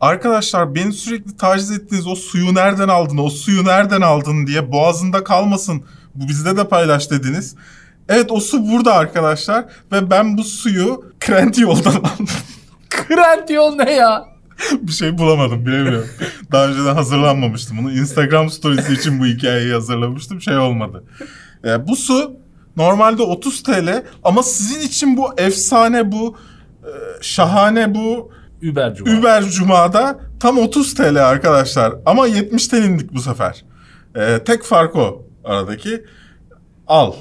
Arkadaşlar beni sürekli taciz ettiğiniz o suyu nereden aldın, o suyu nereden aldın diye boğazında kalmasın. Bu bizde de paylaş dediniz. Evet o su burada arkadaşlar ve ben bu suyu Krent yoldan aldım. Krent yol ne ya? bir şey bulamadım bilemiyorum. Daha önceden hazırlanmamıştım bunu. Instagram storiesi için bu hikayeyi hazırlamıştım. Şey olmadı. Ee, bu su normalde 30 TL ama sizin için bu efsane bu e, şahane bu Uber Cuma. Uber Cuma'da tam 30 TL arkadaşlar. Ama 70'ten indik bu sefer. Ee, tek fark o aradaki. Al.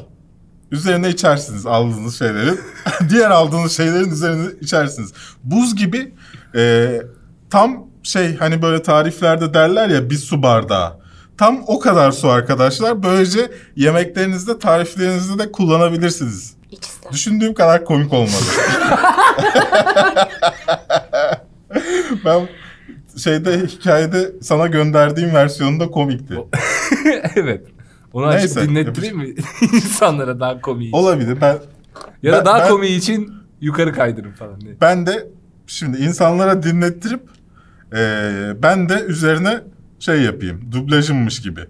Üzerine içersiniz aldığınız şeylerin. Diğer aldığınız şeylerin üzerine içersiniz. Buz gibi e, tam şey hani böyle tariflerde derler ya bir su bardağı. Tam o kadar su arkadaşlar. Böylece yemeklerinizde tariflerinizde de kullanabilirsiniz. İster. Düşündüğüm kadar komik olmadı. ben şeyde hikayede sana gönderdiğim versiyonunda komikti. evet. Onu açıp Neyse, dinlettireyim mi? İnsanlara daha komiği. Olabilir. Ben ya da ben- daha ben- komiği için yukarı kaydırın falan. diye. ben de şimdi insanlara dinlettirip eee, ben de üzerine şey yapayım. Dublajımmış gibi.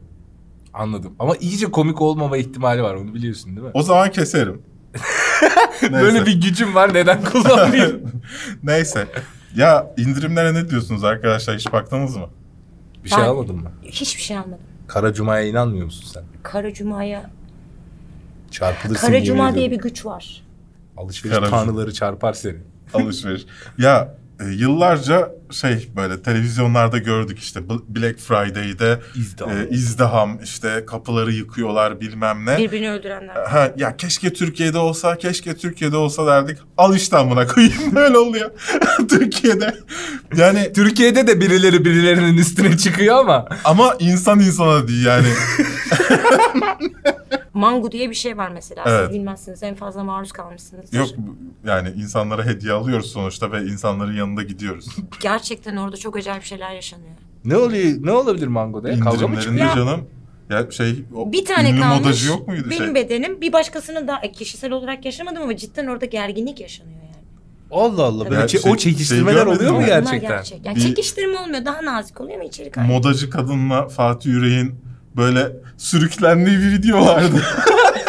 Anladım. Ama iyice komik olmama ihtimali var onu biliyorsun değil mi? O zaman keserim. Böyle bir gücüm var neden kullanmayayım? Neyse. Ya indirimlere ne diyorsunuz arkadaşlar? Hiç baktınız mı? bir şey Ben- almadın mı? Hiçbir şey almadım. Kara Cuma'ya inanmıyor musun sen? Kara Cuma'ya... Çarpılırsın Kara yemin Cuma ediyorum. diye bir güç var. Alışveriş Kara- tanrıları çarpar seni. alışveriş. ya e, yıllarca şey böyle televizyonlarda gördük işte Black Friday'de İzdiham. e, izdiham işte kapıları yıkıyorlar bilmem ne. Birbirini öldürenler. Ha, ya keşke Türkiye'de olsa, keşke Türkiye'de olsa derdik. Al işte amına koyayım böyle oluyor Türkiye'de. Yani Türkiye'de de birileri birilerinin üstüne çıkıyor ama ama insan insana değil yani. Mango diye bir şey var mesela. Evet. Siz bilmezsiniz. En fazla maruz kalmışsınızdır. Yok yani insanlara hediye alıyoruz sonuçta ve insanların yanında gidiyoruz. Gerçekten orada çok acayip şeyler yaşanıyor. ne oluyor? Ne olabilir mangoda? ya? Kavga mı İndirimlerinde çıkıyor? canım. Ya şey o Bir tane ünlü kalmış. modacı yok muydu Benim şey? bedenim bir başkasının da e, kişisel olarak yaşamadım ama cidden orada gerginlik yaşanıyor yani. Allah Allah. Böyle şey- o çekiştirmeler şey oluyor mu? Bunlar gerçekten? gerçek. Yani Bir- çekiştirme olmuyor. Daha nazik oluyor ama içerik aynı. modacı kadınla Fatih Yüreğin böyle sürüklendiği bir video vardı.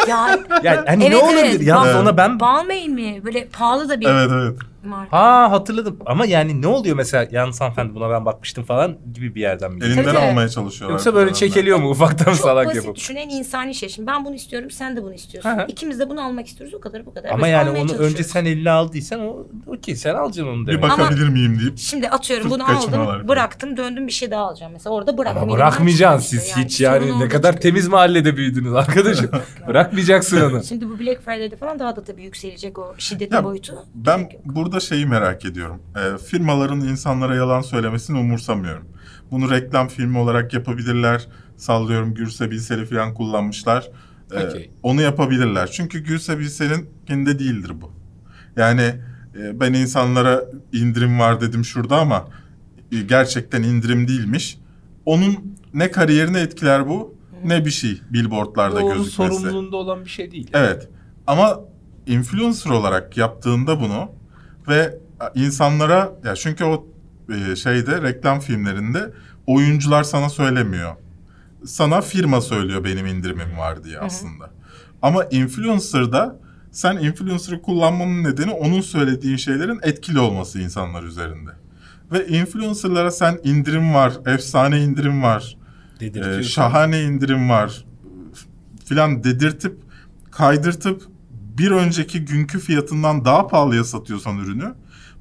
ya, Yani hani Evet, ne olabilir? evet. Yalnız Evet. ona ben Balmain mi? Böyle pahalı da bir evet evet. Marka. Ha hatırladım. Ama yani ne oluyor mesela yalnız hanımefendi buna ben bakmıştım falan gibi bir yerden mi? Elinden tabii. almaya çalışıyorlar. Yoksa böyle çekiliyor mu ufaktan Çok salak basit yapıp? düşünen insani şey. Şimdi ben bunu istiyorum, sen de bunu istiyorsun. Hı hı. İkimiz de bunu almak istiyoruz. O kadar bu kadar. Ama Biz yani almaya onu çalışıyoruz. önce sen eline aldıysan o okey sen alacaksın onu Bir demek. bakabilir miyim deyip. Şimdi atıyorum Fırt bunu kaçırmalar. aldım, bıraktım, döndüm bir şey daha alacağım. Mesela orada bıraktım. Ama bırakmayacaksın siz hiç yani ne kadar çıkıyor. temiz mahallede büyüdünüz arkadaşım. Bırakmayacaksın onu. Şimdi bu Black Friday'de falan daha da tabii yükselecek o şiddetin Ya, boyutu. Ben Gerek yok. burada şeyi merak ediyorum. Ee, firmaların insanlara yalan söylemesini umursamıyorum. Bunu reklam filmi olarak yapabilirler. Sallıyorum Gürse Bilsel'i falan kullanmışlar. Ee, Okey. Onu yapabilirler. Çünkü Gürse Bilsel'in kendi değildir bu. Yani e, ben insanlara indirim var dedim şurada ama e, gerçekten indirim değilmiş. Onun ne kariyerini etkiler bu ne bir şey billboardlarda onun gözükmesi. sorumluluğunda olan bir şey değil. Evet. Ama influencer olarak yaptığında bunu ve insanlara ya çünkü o e, şeyde reklam filmlerinde oyuncular sana söylemiyor. Sana firma söylüyor benim indirimim var diye aslında. Ama influencer'da sen influencer'ı kullanmanın nedeni onun söylediği şeylerin etkili olması insanlar üzerinde. Ve influencer'lara sen indirim var, efsane indirim var, Dedirtiyorsun. şahane indirim var filan dedirtip kaydırtıp bir önceki günkü fiyatından daha pahalıya satıyorsan ürünü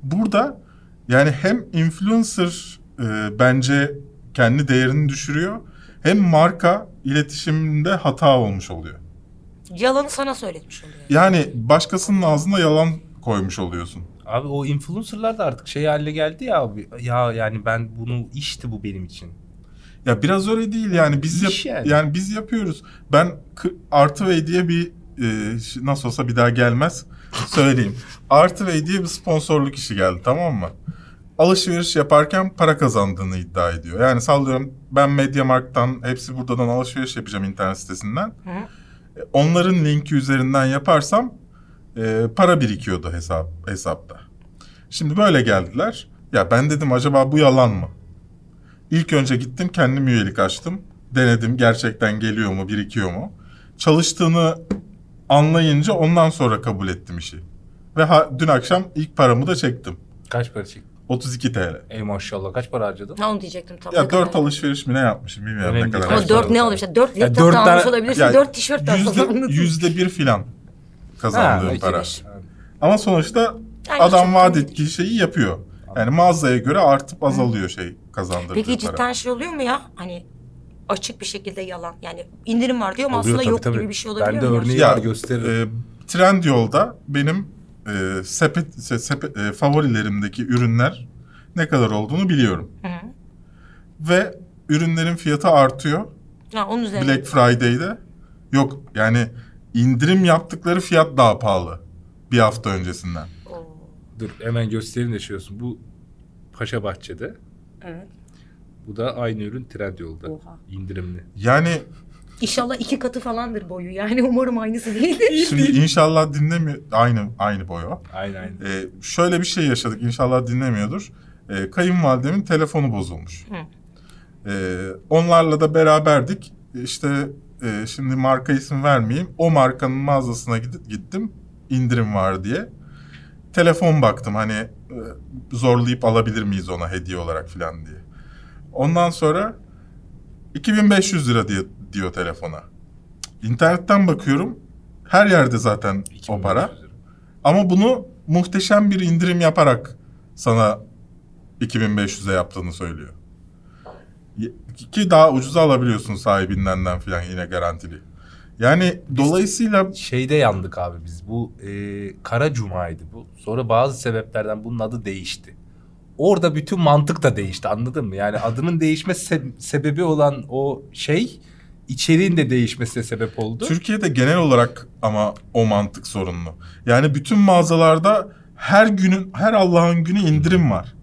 burada yani hem influencer e, bence kendi değerini düşürüyor hem marka iletişiminde hata olmuş oluyor. Yalanı sana söyletmiş oluyor. Yani başkasının ağzına yalan koymuş oluyorsun. Abi o influencerlar da artık şey haline geldi ya abi. Ya yani ben bunu işti bu benim için. Ya biraz öyle değil yani biz yap yani. yani. biz yapıyoruz. Ben K- Artıvey diye bir e, nasıl olsa bir daha gelmez söyleyeyim. Artıvey diye bir sponsorluk işi geldi tamam mı? Alışveriş yaparken para kazandığını iddia ediyor. Yani sallıyorum ben Mediamarkt'tan hepsi buradan alışveriş yapacağım internet sitesinden. Hı. E, Onların linki üzerinden yaparsam e, para birikiyordu hesap hesapta. Şimdi böyle geldiler. Ya ben dedim acaba bu yalan mı? İlk önce gittim kendim üyelik açtım. Denedim gerçekten geliyor mu, birikiyor mu? Çalıştığını anlayınca ondan sonra kabul ettim işi. Ve ha- dün akşam ilk paramı da çektim. Kaç para çıktı? 32 TL. Ey maşallah kaç para harcadın? Ne onu diyecektim tam. Ya ne kadar? dört alışveriş mi ne yapmışım bilmiyorum Önemli ne kadar. Ama dört ne almış? Dört Ya laptop dört da almış tane- olabilirsin. Ya dört tişört de almış yüzde, olabilirsin. yüzde bir filan kazandığım Ha, para. Ama sonuçta Yani adam çok vaat ettiği şeyi yapıyor. Yani mağazaya göre artıp azalıyor şey kazandırdığı Peki para. cidden şey oluyor mu ya? Hani açık bir şekilde yalan. Yani indirim var diyor ama Oluyor aslında tabii, yok tabii. gibi bir şey olabiliyor Ben de örneği Ya, gösteririm. E, Trendyol'da benim e, sepet, se- sepet e, favorilerimdeki ürünler ne kadar olduğunu biliyorum. Hı hı. Ve ürünlerin fiyatı artıyor. Ha, onun üzerine. Black Friday'de. Yok yani indirim yaptıkları fiyat daha pahalı. Bir hafta öncesinden. Oo, Dur hemen göstereyim de şey olsun. Bu Paşa Bahçe'de. Evet. Bu da aynı ürün Trendyol'da. Oha. İndirimli. Yani İnşallah iki katı falandır boyu. Yani umarım aynısı değildir. şimdi inşallah dinlemiyor. Aynı aynı boy o. Aynen aynen. Ee, şöyle bir şey yaşadık. İnşallah dinlemiyordur. Ee, kayınvalidemin telefonu bozulmuş. Hı. Ee, onlarla da beraberdik. İşte e, şimdi marka isim vermeyeyim. O markanın mağazasına gidip gittim. indirim var diye. Telefon baktım hani e, zorlayıp alabilir miyiz ona hediye olarak falan diye. Ondan sonra 2500 lira diye diyor telefona. İnternetten bakıyorum. Her yerde zaten o para. 2500 lira. Ama bunu muhteşem bir indirim yaparak sana 2500'e yaptığını söylüyor. Ki daha ucuza alabiliyorsun sahibindenden falan yine garantili. Yani dolayısıyla Şeyde yandık abi biz. Bu e, Kara Cuma'ydı bu. Sonra bazı sebeplerden bunun adı değişti. Orada bütün mantık da değişti anladın mı? Yani adının değişme se- sebebi olan o şey içeriğin de değişmesine sebep oldu. Türkiye'de genel olarak ama o mantık sorunlu. Yani bütün mağazalarda her günün her Allah'ın günü indirim var.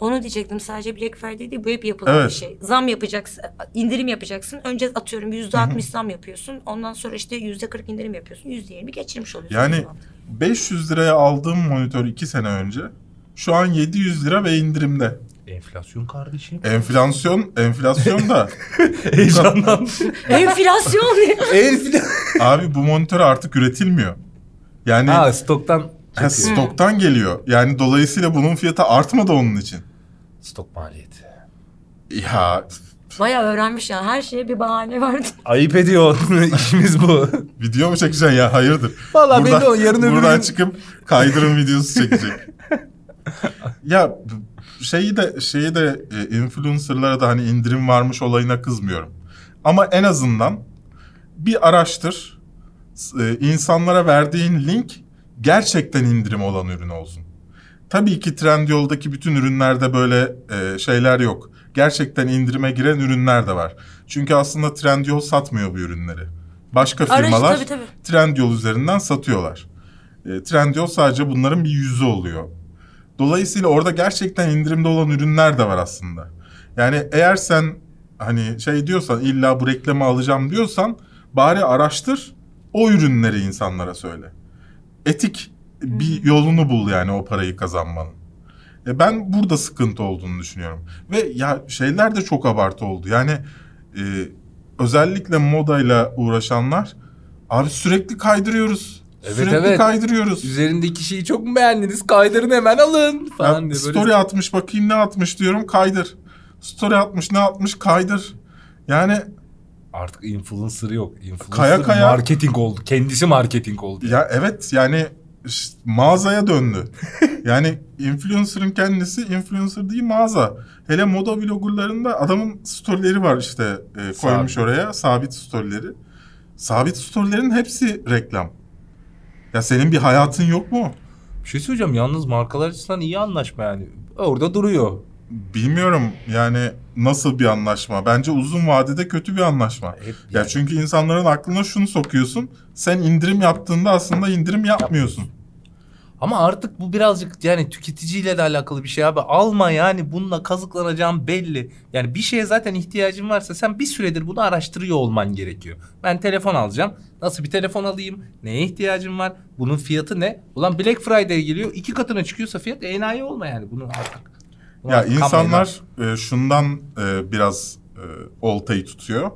Onu diyecektim sadece Black Friday değil bu hep yapılan Evet. bir şey. Zam yapacaksın, indirim yapacaksın. Önce atıyorum yüzde altmış zam yapıyorsun. Ondan sonra işte yüzde kırk indirim yapıyorsun. Yüzde yirmi geçirmiş oluyorsun. Yani 500 liraya aldığım monitör 2 sene önce şu an 700 lira ve indirimde. Enflasyon kardeşim. Enflasyon, enflasyon da Heyecanlandım. Enflasyon. Enflasyon. abi bu monitör artık üretilmiyor. Yani ha stoktan ha, stoktan geliyor. Yani dolayısıyla bunun fiyatı artmadı onun için. Stok maliyeti. Ya Bayağı öğrenmiş yani. Her şeye bir bahane vardı. Ayıp ediyor. İşimiz bu. video mu çekeceksin ya? Hayırdır? Vallahi belli o, yarın öbür Buradan gün- çıkıp kaydırım videosu çekecek. ya şeyi de şeyi de e, influencerlara da hani indirim varmış olayına kızmıyorum. Ama en azından bir araştır. E, insanlara verdiğin link gerçekten indirim olan ürün olsun. Tabii ki Trendyol'daki bütün ürünlerde böyle e, şeyler yok. Gerçekten indirime giren ürünler de var. Çünkü aslında Trendyol satmıyor bu ürünleri. Başka Aracı, firmalar tabii, tabii. Trendyol üzerinden satıyorlar. E, Trendyol sadece bunların bir yüzü oluyor. Dolayısıyla orada gerçekten indirimde olan ürünler de var aslında. Yani eğer sen hani şey diyorsan illa bu reklamı alacağım diyorsan bari araştır o ürünleri insanlara söyle. Etik bir yolunu bul yani o parayı kazanmanın. E ben burada sıkıntı olduğunu düşünüyorum. Ve ya şeyler de çok abartı oldu. Yani e, özellikle modayla uğraşanlar abi sürekli kaydırıyoruz. Evet, sürekli evet. kaydırıyoruz. Üzerindeki şeyi çok mu beğendiniz? Kaydırın hemen alın Ya, falan diye böyle. story atmış bakayım ne atmış diyorum kaydır. Story atmış ne atmış kaydır. Yani Artık influencer yok. Influencer Kaya kaya- marketing oldu. Kendisi marketing oldu. ya evet yani ş- mağazaya döndü. yani influencer'ın kendisi influencer değil mağaza. Hele moda bloggerlarında adamın storyleri var işte e, koymuş Sabit. oraya sabit storyleri. Sabit storylerin hepsi reklam. Ya senin bir hayatın yok mu? Bir şey söyleyeceğim. Yalnız markalar açısından iyi anlaşma yani. Orada duruyor. Bilmiyorum yani nasıl bir anlaşma. Bence uzun vadede kötü bir anlaşma. Hep Ya yani. çünkü insanların aklına şunu sokuyorsun. Sen indirim yaptığında aslında indirim yapmıyorsun. Ama artık bu birazcık yani tüketiciyle de alakalı bir şey abi. Alma yani bununla kazıklanacağım belli. Yani bir şeye zaten ihtiyacın varsa sen bir süredir bunu araştırıyor olman gerekiyor. Ben telefon alacağım. Nasıl bir telefon alayım? Neye ihtiyacım var? Bunun fiyatı ne? Ulan Black Friday geliyor. iki katına çıkıyorsa fiyat enayi olma yani bunu artık. Ya Kamuoyuna- insanlar e, şundan e, biraz e, oltayı tutuyor.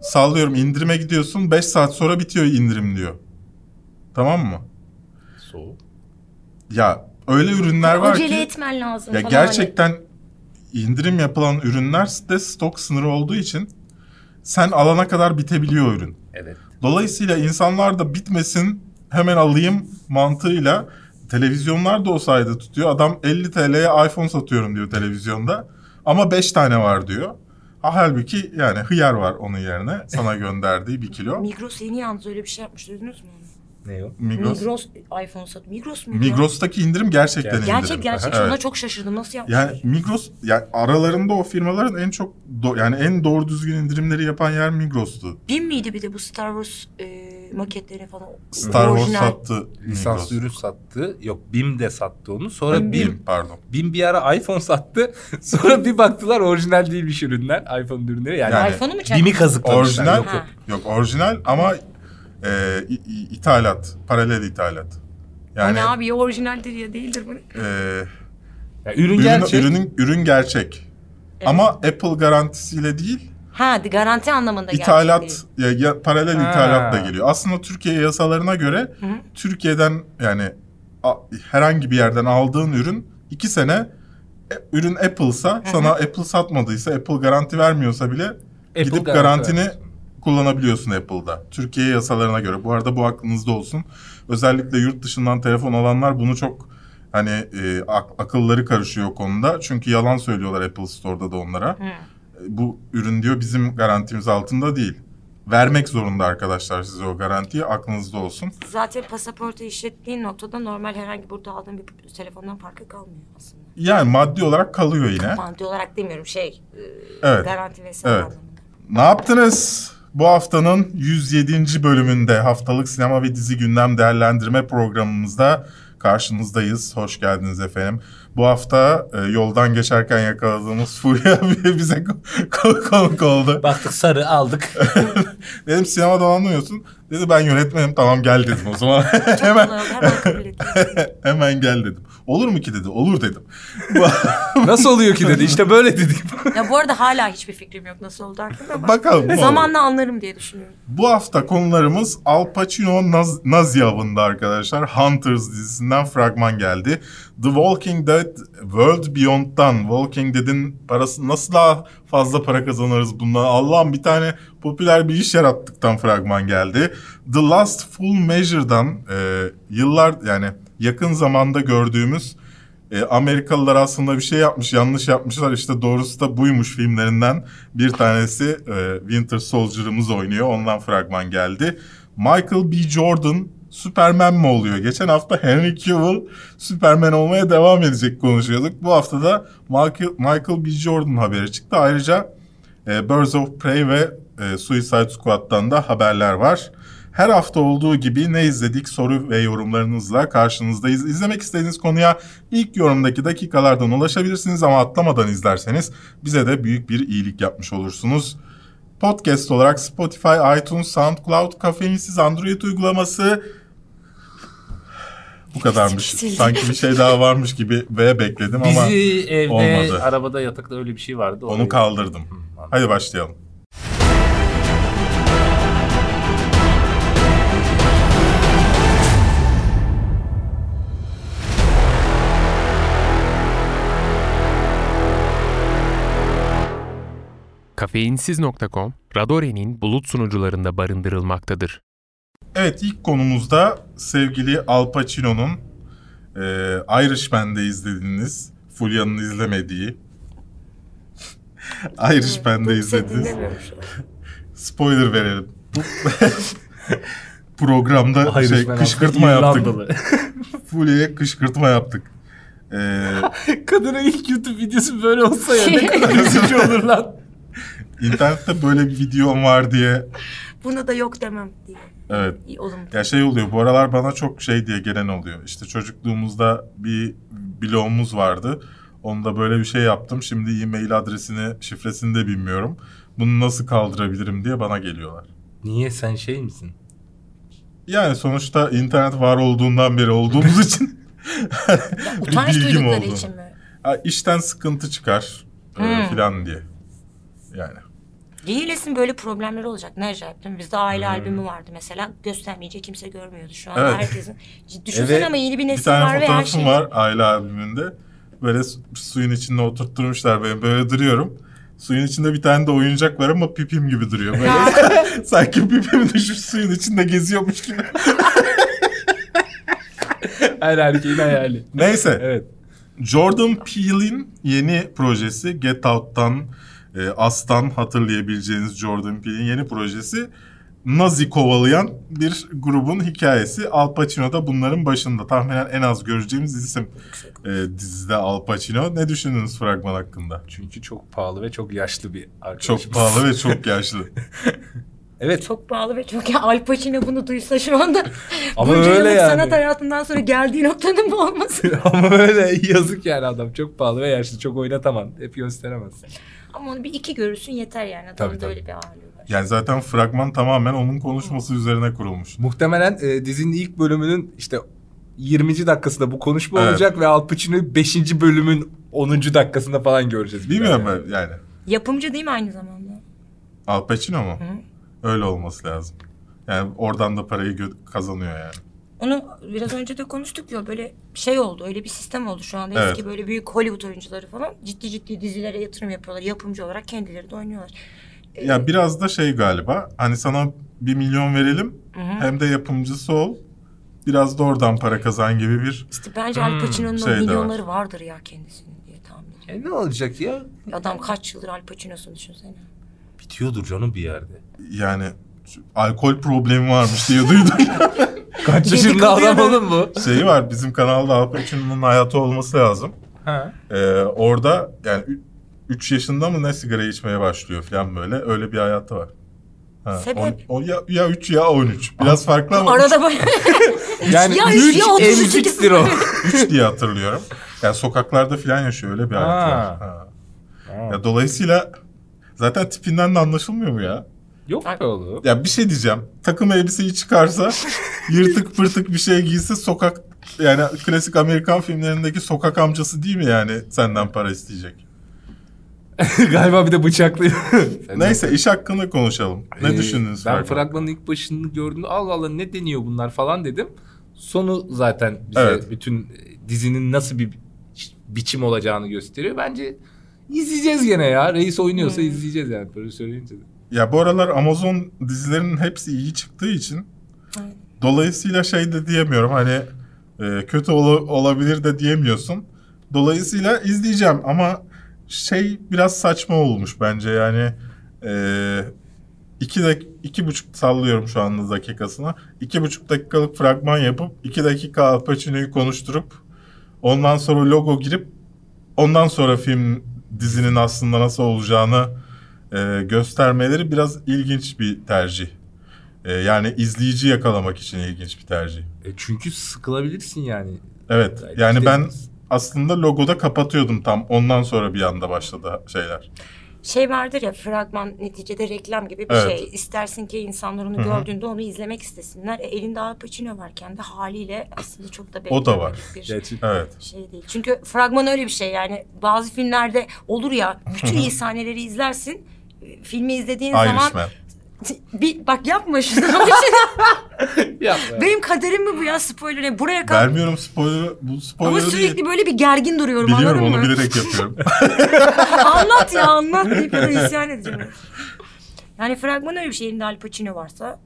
Sallıyorum indirime gidiyorsun 5 saat sonra bitiyor indirim diyor. Tamam mı? Soğuk. Ya öyle ürünler var Acele ki etmen lazım ya falan. gerçekten indirim yapılan ürünler de stok sınırı olduğu için sen alana kadar bitebiliyor ürün. Evet. Dolayısıyla insanlar da bitmesin hemen alayım mantığıyla televizyonlar da o sayede tutuyor. Adam 50 TL'ye iPhone satıyorum diyor televizyonda ama 5 tane var diyor. Ha, halbuki yani hıyar var onun yerine sana gönderdiği bir kilo. Hani Migros yeni yalnız öyle bir şey yapmış duydunuz mu? Ne o? Migros. Migros iPhone sat. Migros mu? Migros'taki indirim gerçekten Gerçek- Gerçek indirim. gerçek. Evet. Ona çok şaşırdım. Nasıl yapmışlar? Yani Migros yani aralarında o firmaların en çok do- yani en doğru düzgün indirimleri yapan yer Migros'tu. Bin miydi bir de bu Star Wars e, maketleri falan? Star Wars Orijinal. sattı. Lisanslı ürün sattı. Yok BİM de sattı onu. Sonra BİM, BİM pardon. BİM bir ara iPhone sattı. Sonra bir baktılar orijinal değilmiş ürünler. iPhone ürünleri. Yani, Yani- iPhone'u mu çaktın? BİM'i kazıklamışlar. Orijinal yok. yok orijinal ama e, ithalat, paralel ithalat. Yani, Yani abi ya orijinaldir ya değildir bu. e, Ya ürün ürün, gerçek. ürünün ürün gerçek. Evet. Ama Apple garantisiyle değil, Ha garanti anlamında gerçek ithalat ya, ya paralel Ha. ithalat da geliyor. Aslında Türkiye yasalarına göre Hı hı. Türkiye'den yani a- herhangi bir yerden aldığın ürün iki sene e, ürün Apple'sa sana Apple satmadıysa Apple garanti vermiyorsa bile Apple gidip garanti garantini vermiş. Kullanabiliyorsun Apple'da. Türkiye yasalarına göre. Bu arada bu aklınızda olsun. Özellikle yurt dışından telefon alanlar bunu çok hani e, ak- akılları karışıyor konuda. Çünkü yalan söylüyorlar Apple Store'da da onlara. E, Bu ürün diyor bizim garantimiz altında değil. Vermek zorunda arkadaşlar size o garantiyi aklınızda olsun. Zaten pasaportu işlettiğin noktada normal herhangi burada aldığın bir telefondan farkı kalmıyor aslında. Yani maddi olarak kalıyor yine. Maddi olarak demiyorum şey e, Evet. garanti vesaire Evet. anlamında. Ne yaptınız? Bu haftanın 107. bölümünde haftalık sinema ve dizi gündem değerlendirme programımızda karşınızdayız. Hoş geldiniz efendim. Bu hafta e, yoldan geçerken yakaladığımız Fulya abi bize ko- konuk oldu. Baktık sarı aldık. Dedim sinemada anlamıyorsun. Dedi ben yönetmenim tamam gel dedim o zaman. Hemen hemen hemen gel dedim. Olur mu ki dedi. Olur dedim. Nasıl oluyor ki dedi. İşte böyle dedik. ya bu arada hala hiçbir fikrim yok nasıl oldu hakkında ama Bakalım. zamanla anlarım diye düşünüyorum. Bu hafta konularımız Al Pacino Naz- Nazi avında arkadaşlar. Hunters dizisinden fragman geldi. The Walking Dead World Beyond'dan Walking Dead'in parası nasıl daha fazla para kazanırız bundan? Allah'ım bir tane popüler bir iş yarattıktan fragman geldi. The Last Full Measure'dan e, yıllar yani yakın zamanda gördüğümüz e, Amerikalılar aslında bir şey yapmış, yanlış yapmışlar. İşte doğrusu da buymuş filmlerinden bir tanesi e, Winter Soldier'ımız oynuyor. Ondan fragman geldi. Michael B. Jordan Superman mi oluyor? Geçen hafta Henry Cavill Superman olmaya devam edecek konuşuyorduk. Bu hafta da Michael, Michael B. Jordan haberi çıktı. Ayrıca e, Birds of Prey ve e, Suicide Squad'dan da haberler var. Her hafta olduğu gibi ne izledik soru ve yorumlarınızla karşınızdayız. İzlemek istediğiniz konuya ilk yorumdaki dakikalardan ulaşabilirsiniz ama atlamadan izlerseniz bize de büyük bir iyilik yapmış olursunuz. Podcast olarak Spotify, iTunes, SoundCloud, kafeinsiz Android uygulaması bu kadarmış. Sanki bir şey daha varmış gibi ve bekledim ama Bizi evde, olmadı. arabada, yatakta öyle bir şey vardı. onu kaldırdım. Hı. Hadi başlayalım. Kafeinsiz.com, Radore'nin bulut sunucularında barındırılmaktadır. Evet ilk konumuzda sevgili Al Pacino'nun e, Irishman'de izlediğiniz, Fulya'nın izlemediği Irishman'de dinlemiyormuş. spoiler verelim. Bu programda şey, kışkırtma yaptık. Fulya'ya kışkırtma yaptık. Ee, Kadının ilk YouTube videosu böyle olsa ya ne kadar üzücü olur lan. İnternette böyle bir videom var diye Buna da yok demem diye. evet İyi olumlu. Ya şey oluyor bu aralar bana çok şey diye gelen oluyor. İşte çocukluğumuzda bir bloğumuz vardı. Onda böyle bir şey yaptım. Şimdi e-mail adresini, şifresini de bilmiyorum. Bunu nasıl kaldırabilirim diye bana geliyorlar. Niye sen şey misin? Yani sonuçta internet var olduğundan beri olduğumuz için Utanç bilgim oldu. için mi? Ha, işten sıkıntı çıkar e, Hmm. filan diye. Yani. Yenilesin böyle problemleri olacak. Ne acayip değil mi? Bizde aile Hmm. albümü vardı mesela. Göstermeyince kimse görmüyordu şu an. Evet. Herkesin. Düşünsene Evet. ama yeni bir Bir nesil tane var ve her fotoğrafım şey. var aile albümünde. Böyle su- suyun içinde oturtturmuşlar beni. Böyle duruyorum. Suyun içinde bir tane de oyuncak var ama pipim gibi duruyor. Böyle sanki pipim düşüp suyun içinde geziyormuş gibi. Her erkeğin hayali. Neyse. Evet. Jordan Peele'in yeni projesi Get Out'tan e, As'tan hatırlayabileceğiniz Jordan Peele'in yeni projesi Nazi kovalayan bir grubun hikayesi. Al Pacino da bunların başında. Tahminen en az göreceğimiz isim e, dizide Al Pacino. Ne düşündünüz fragman hakkında? Çünkü çok pahalı ve çok yaşlı bir arkadaş. Çok pahalı ve çok yaşlı. Evet. Çok pahalı ve çok ya Al Pacino bunu duysa şu anda Ama bunca öyle yıllık yani. sanat hayatından sonra geldiği noktanın bu olması. Ama öyle yazık yani adam. Çok pahalı ve yaşlı. Çok oynatamaz. Hep gösteremez. Ama onu bir iki görürsün yeter yani. Adamın Tabii, da tabii. öyle bir ağırlığı var. Yani zaten fragman tamamen onun konuşması üzerine kurulmuş. Muhtemelen e, dizinin ilk bölümünün işte 20. dakikasında bu konuşma Evet. olacak ve Al Pacino'yu 5. bölümün 10. dakikasında falan göreceğiz. Bilmiyorum Yani. ben yani. Yapımcı değil mi aynı zamanda? Al Pacino mu? Öyle olması lazım. Yani oradan da parayı gö- kazanıyor yani. Onu biraz önce de konuştuk ya böyle şey oldu öyle bir sistem oldu şu anda Evet. eski böyle büyük Hollywood oyuncuları falan ciddi ciddi dizilere yatırım yapıyorlar yapımcı olarak kendileri de oynuyorlar. Ee, Ya biraz da şey galiba hani sana bir milyon verelim hem de yapımcısı ol. Biraz da oradan para kazan gibi bir İşte bence Al Pacino'nun şey milyonları vardır ya kendisinin diye tahmin ediyorum. E ne olacak ya? Adam kaç yıldır Al Pacino'sunu düşünsene. Bitiyordur canım bir yerde. yani alkol problemi varmış diye duydum. Kaç yaşında adam oğlum bu? Şeyi var bizim kanalda Al Pacino'nun hayatı olması lazım. Ha. Ee, orada yani 3 yaşında mı ne sigara içmeye başlıyor falan böyle öyle bir hayatı var. Ha, Sebep? on- o ya, ya 3 ya 13. Biraz farklı ama Arada böyle Yani Ya 3 ya 32 emziktir o. 3 diye hatırlıyorum. Yani sokaklarda falan yaşıyor öyle bir hayatı Ha. var. Ha. Ya dolayısıyla zaten tipinden de anlaşılmıyor mu ya? Yok be oğlum. Ya bir şey diyeceğim. Takım elbiseyi çıkarsa yırtık pırtık bir şey giyse sokak yani klasik Amerikan filmlerindeki sokak amcası değil mi yani senden para isteyecek? Galiba bir de bıçaklıyor. Neyse iş hakkında konuşalım. Ne Ee, düşündünüz? Ben fragmanın ilk başını gördüğümde Allah Allah ne deniyor bunlar falan dedim. Sonu zaten bize Evet. bütün e, dizinin nasıl bir biçim olacağını gösteriyor. Bence izleyeceğiz gene ya. Reis oynuyorsa Hmm. izleyeceğiz yani. Böyle söyleyince de. Ya bu aralar Amazon dizilerinin hepsi iyi çıktığı için Aynen. dolayısıyla şey de diyemiyorum hani e, kötü ola- olabilir de diyemiyorsun. Dolayısıyla izleyeceğim ama şey biraz saçma olmuş bence yani e, iki, dak iki buçuk sallıyorum şu anda dakikasına. iki buçuk dakikalık fragman yapıp iki dakika Al Pacino'yu konuşturup ondan sonra logo girip ondan sonra film dizinin aslında nasıl olacağını e, göstermeleri biraz ilginç bir tercih. E, yani izleyici yakalamak için ilginç bir tercih. E çünkü sıkılabilirsin yani. Evet. Belki Yani ben aslında logoda kapatıyordum tam. Ondan sonra bir anda başladı şeyler. şey vardır ya fragman neticede reklam gibi bir Evet. şey. İstersin ki insanlar onu Hı hı. gördüğünde onu izlemek istesinler. E, elinde Al Pacino varken de haliyle aslında çok da O da var. bir Evet. şey değil. Çünkü fragman öyle bir şey yani bazı filmlerde olur ya bütün iyi sahneleri izlersin. Filmi izlediğin zaman Irishman. bir bak yapma şunu. yapma. Benim kaderim mi bu ya spoiler? Yani buraya kadar Vermiyorum spoiler'ı. Bu spoiler ama sürekli değil. böyle bir gergin duruyorum Biliyorum anladın onu mı? bilerek yapıyorum. anlat ya anlat deyip ya da isyan edeceğim. Yani fragman öyle bir şey. Elinde Al Pacino varsa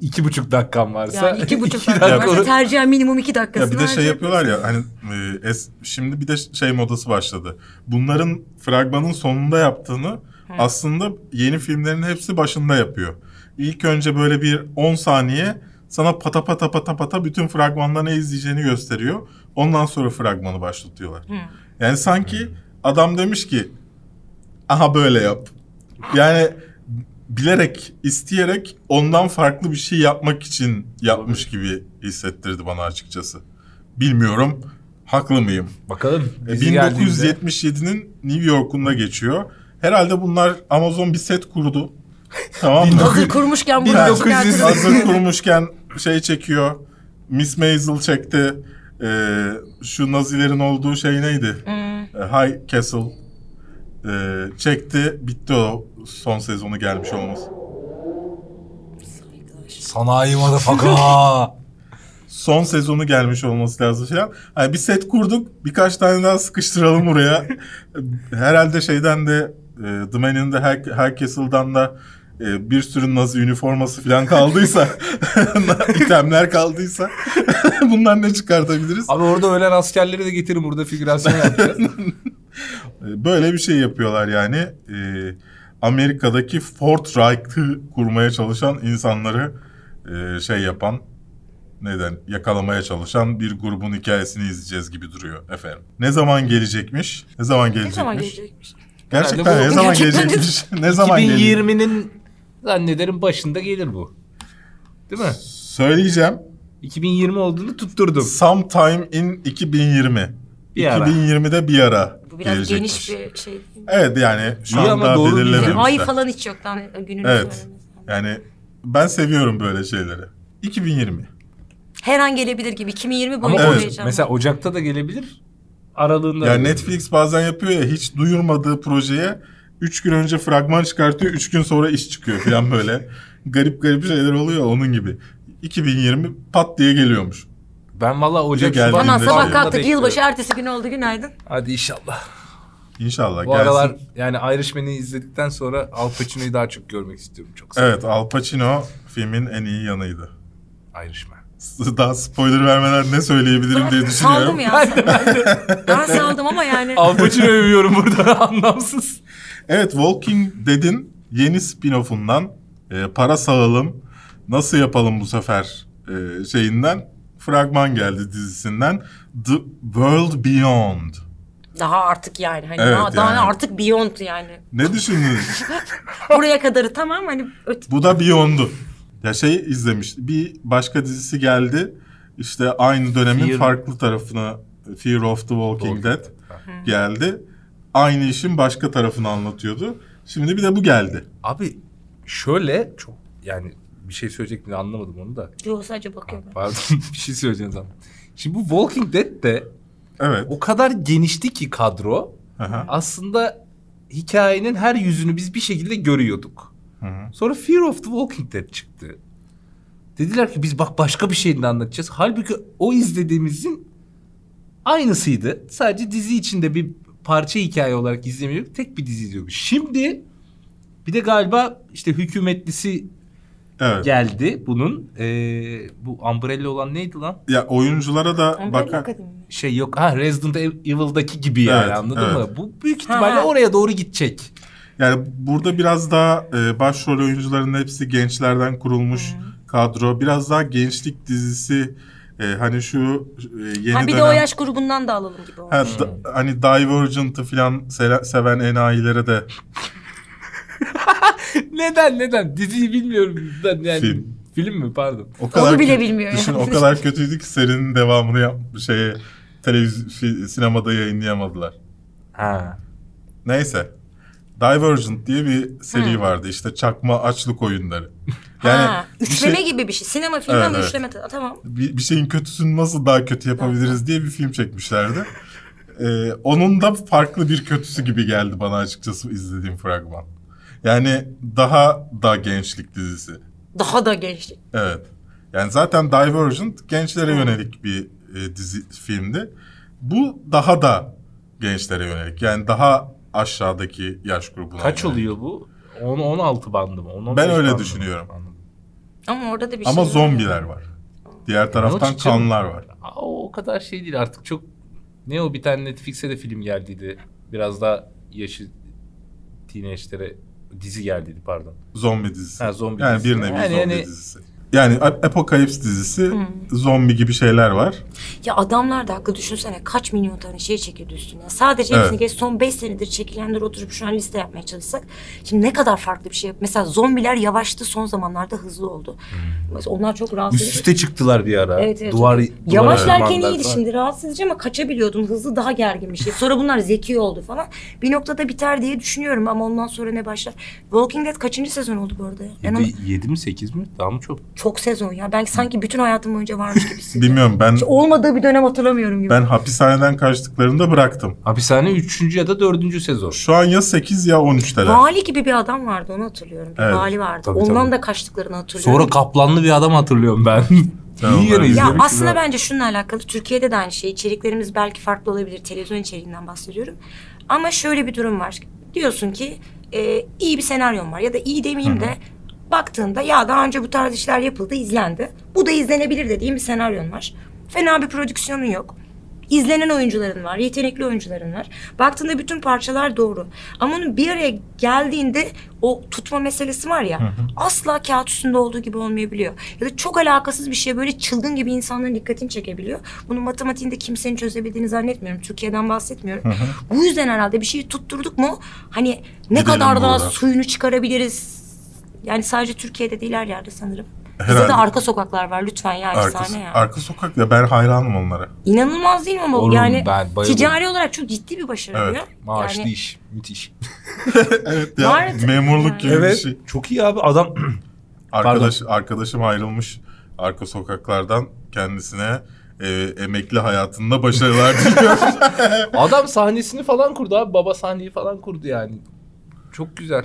iki buçuk dakikam varsa. yani iki buçuk iki dakika dakika varsa tercihen minimum iki dakikası. ya bir de şey yapıyorlar ya hani e, es, şimdi bir de şey modası başladı. Bunların fragmanın sonunda yaptığını aslında yeni filmlerin hepsi başında yapıyor. İlk önce böyle bir 10 saniye sana pata pata pata pata bütün fragmanda ne izleyeceğini gösteriyor. Ondan sonra fragmanı başlatıyorlar. Yani sanki adam demiş ki aha böyle yap. Yani bilerek, isteyerek ondan farklı bir şey yapmak için yapmış gibi hissettirdi bana açıkçası. Bilmiyorum, haklı mıyım? Bakalım. E, dizi geldiğinde- 1977'nin New York'unda geçiyor. Herhalde bunlar Amazon bir set kurdu. Tamam mı? Hazır kurmuşken bunu 1900 çıkartırız. Hazır kurmuşken şey çekiyor. Miss Maisel çekti. e, şu Nazilerin olduğu şey neydi? Hmm. E, High Castle e, çekti. Bitti o son sezonu gelmiş olması. Sanayi motherfucker. Son sezonu gelmiş olması lazım falan. Yani bir set kurduk. Birkaç tane daha sıkıştıralım buraya. Herhalde şeyden de e, The Man'in de Her, Her Castle'dan da e, bir sürü Nazi üniforması falan kaldıysa, itemler kaldıysa bundan ne çıkartabiliriz? Abi orada ölen askerleri de getirin burada figürasyon yapacağız. Böyle bir şey yapıyorlar yani. E, Amerika'daki Fort Reich'ı kurmaya çalışan insanları e, şey yapan neden yakalamaya çalışan bir grubun hikayesini izleyeceğiz gibi duruyor efendim. Ne zaman gelecekmiş? Ne zaman Ne gelecekmiş? zaman gelecekmiş? Gerçekten ne zaman gelecekmiş? ne zaman gelecek? 2020'nin zannederim başında gelir bu. Değil mi? Söyleyeceğim. 2020 olduğunu tutturdum. Sometime in 2020. Bir ara. 2020'de bir ara Bu biraz geniş bir şey. Evet yani şu İyi ama anda doğru değil. belirlememişler. Ay falan hiç yok lan gününü Evet. söylemez. Yani ben seviyorum böyle şeyleri. 2020. Her an gelebilir gibi. 2020 Ama boyunca Evet. heyecan. mesela Ocak'ta da gelebilir. Aralığında. Yani Netflix bazen yapıyor ya hiç duyurmadığı projeye 3 gün önce fragman çıkartıyor 3 gün sonra iş çıkıyor falan böyle. garip garip şeyler oluyor onun gibi. 2020 pat diye geliyormuş. Ben valla Ocak geldiğinde Şubat Aman şey- sabah Şubat'ta kalktık bekliyorum. yılbaşı ertesi gün oldu günaydın. Hadi inşallah. İnşallah Bu gelsin. aralar yani Irishman'i izledikten sonra Al Pacino'yu daha çok görmek istiyorum. Çok seviyorum. Evet Al Pacino filmin en iyi yanıydı. Irishman. Daha spoiler vermeden ne söyleyebilirim diye düşünüyorum. Saldım ya. ben saldım ama yani. Al Pacino'yu övüyorum burada anlamsız. Evet Walking Dead'in yeni spin-off'undan e, para sağalım nasıl yapalım bu sefer e, şeyinden fragman geldi dizisinden The World Beyond. Daha artık yani. Hani Evet, daha, daha yani. artık beyond yani. Ne düşündünüz? Buraya kadarı tamam hani öt- bu da Beyond'u. Ya şey izlemiş bir başka dizisi geldi işte aynı dönemin Fear- farklı tarafına Fear of the Walking Dead. geldi. Aynı işin başka tarafını anlatıyordu. Şimdi bir de bu geldi. Abi şöyle çok yani bir şey söyleyecektim de anlamadım onu da. Yo sadece bakıyorum. Pardon bir şey söyleyeceğim zaman. Şimdi bu Walking Dead de Evet. o kadar genişti ki kadro. Aha. Aslında hikayenin her yüzünü biz bir şekilde görüyorduk. Hı hı. Sonra Fear of the Walking Dead çıktı. Dediler ki biz bak başka bir şeyini anlatacağız. Halbuki o izlediğimizin aynısıydı. Sadece dizi içinde bir parça hikaye olarak izlemiyorduk. Tek bir dizi izliyorduk. Şimdi bir de galiba işte hükümetlisi Evet. geldi bunun. Ee, bu Umbrella olan neydi lan? Ya oyunculara da Umbrella bakar. Academy? Şey yok ha Resident Evil'daki gibi yani Evet, anladın evet. mı? Bu büyük ihtimalle Ha. oraya doğru gidecek. Yani burada biraz daha e, başrol oyuncuların hepsi gençlerden kurulmuş kadro. Biraz daha gençlik dizisi e, hani şu e, yeni Ha, bir de dönem o yaş grubundan da alalım gibi olmuş. ha, da- hani Divergent'ı falan se- seven enayilere de neden neden? Diziyi bilmiyorum. Ben yani Film. Film mi pardon. o kadar bile kö- bilmiyor Düşün yani. o kadar kötüydü ki serinin devamını yap şeye televizyon sinemada yayınlayamadılar. Ha. Neyse. Divergent diye bir seri Hı. vardı işte çakma açlık oyunları. Yani ha, bir üçleme şey- gibi bir şey. Sinema filmi Evet, ama evet. üçleme. Tamam. bir, bir şeyin kötüsünü nasıl daha kötü yapabiliriz diye bir film çekmişlerdi. Ee, onun da farklı bir kötüsü gibi geldi bana açıkçası izlediğim fragman. Yani daha da gençlik dizisi. Daha da gençlik. Evet. Yani zaten Divergent gençlere yönelik bir e, dizi filmdi. Bu daha da gençlere yönelik. Yani daha aşağıdaki yaş grubuna. Kaç yönelik. oluyor bu? 10 16 bandı mı? 10 Ben öyle düşünüyorum. Ama orada da bir Ama şey zombiler var. Diğer taraftan çıkacak? kanlar var. Aa, o kadar şey değil artık çok ne o bir tane Netflix'e de film geldiydi. Biraz daha yaşı teenage'lere dizi geldiydi pardon. Zombi dizisi. Ha, zombi yani dizisi. bir nevi Yani- zombi yani- dizisi. Yani Ap- Apocalypse dizisi zombi gibi şeyler var. Ya adamlar da haklı düşünsene kaç milyon tane şey çekildi üstüne. Sadece Evet. hepsini geç son 5 senedir çekilenleri oturup şu an liste yapmaya çalışsak. Şimdi ne kadar farklı bir şey. Mesela zombiler yavaştı son zamanlarda hızlı oldu. Mesela onlar çok rahatsız Üst edici. üste çıktılar bir ara. Evet, evet. Duvar, Yavaşlarken duvarlar iyiydi falan. şimdi rahatsız edici ama kaçabiliyordun. Hızlı daha gergin bir şey. Sonra bunlar zeki oldu falan. Bir noktada biter diye düşünüyorum ama ondan sonra ne başlar. Walking Dead kaçıncı sezon oldu bu arada ya? Ben onu- 7, 7 mi 8 mi? Daha mı çok? Çok sezon ya. Ben sanki bütün hayatım boyunca varmış gibi hissediyorum. Bilmiyorum ben Hiç olmadığı bir dönem hatırlamıyorum gibi. ben hapishaneden kaçtıklarında bıraktım. Hapishane 3. ya da 4. sezon. Şu an ya 8 ya 13'teler. Vali gibi bir adam vardı onu hatırlıyorum. Bir Evet, vali vardı. tabii, Ondan tabii. da kaçtıklarını hatırlıyorum. Sonra kaplanlı bir adam hatırlıyorum ben. Tamam, İyi evet. Ya aslında ha. bence şununla alakalı. Türkiye'de de aynı şey. İçeriklerimiz belki farklı olabilir. Televizyon içeriğinden bahsediyorum. Ama şöyle bir durum var. Diyorsun ki e, iyi bir senaryon var. Ya da iyi demeyeyim de baktığında ya daha önce bu tarz işler yapıldı, izlendi. Bu da izlenebilir dediğim bir senaryon var. Fena bir prodüksiyonun yok. İzlenen oyuncuların var, yetenekli oyuncuların var. Baktığında bütün parçalar doğru. Ama onun bir araya geldiğinde o tutma meselesi var ya asla kağıt üstünde olduğu gibi olmayabiliyor. Ya da çok alakasız bir şey böyle çılgın gibi insanların dikkatini çekebiliyor. Bunun matematiğinde kimsenin çözebildiğini zannetmiyorum. Türkiye'den bahsetmiyorum. Bu yüzden herhalde bir şeyi tutturduk mu hani ne Gidelim kadar daha suyunu çıkarabiliriz. Yani sadece Türkiye'de değil her yerde sanırım. Bizde Herhalde. de arka sokaklar var lütfen ya Arka, efsane ya. arka sokak ya ben hayranım onlara. İnanılmaz değil mi ama Oğlum, yani ben bayıldım. ticari olarak çok ciddi bir başarı Evet. diyor. Maaşlı Yani iş. Müthiş. evet ya Var- memurluk gibi bir şey. Çok iyi abi adam. Arkadaş arkadaşım ayrılmış arka sokaklardan kendisine e, emekli hayatında başarılar diliyor. adam sahnesini falan kurdu abi. Baba sahneyi falan kurdu yani. Çok güzel.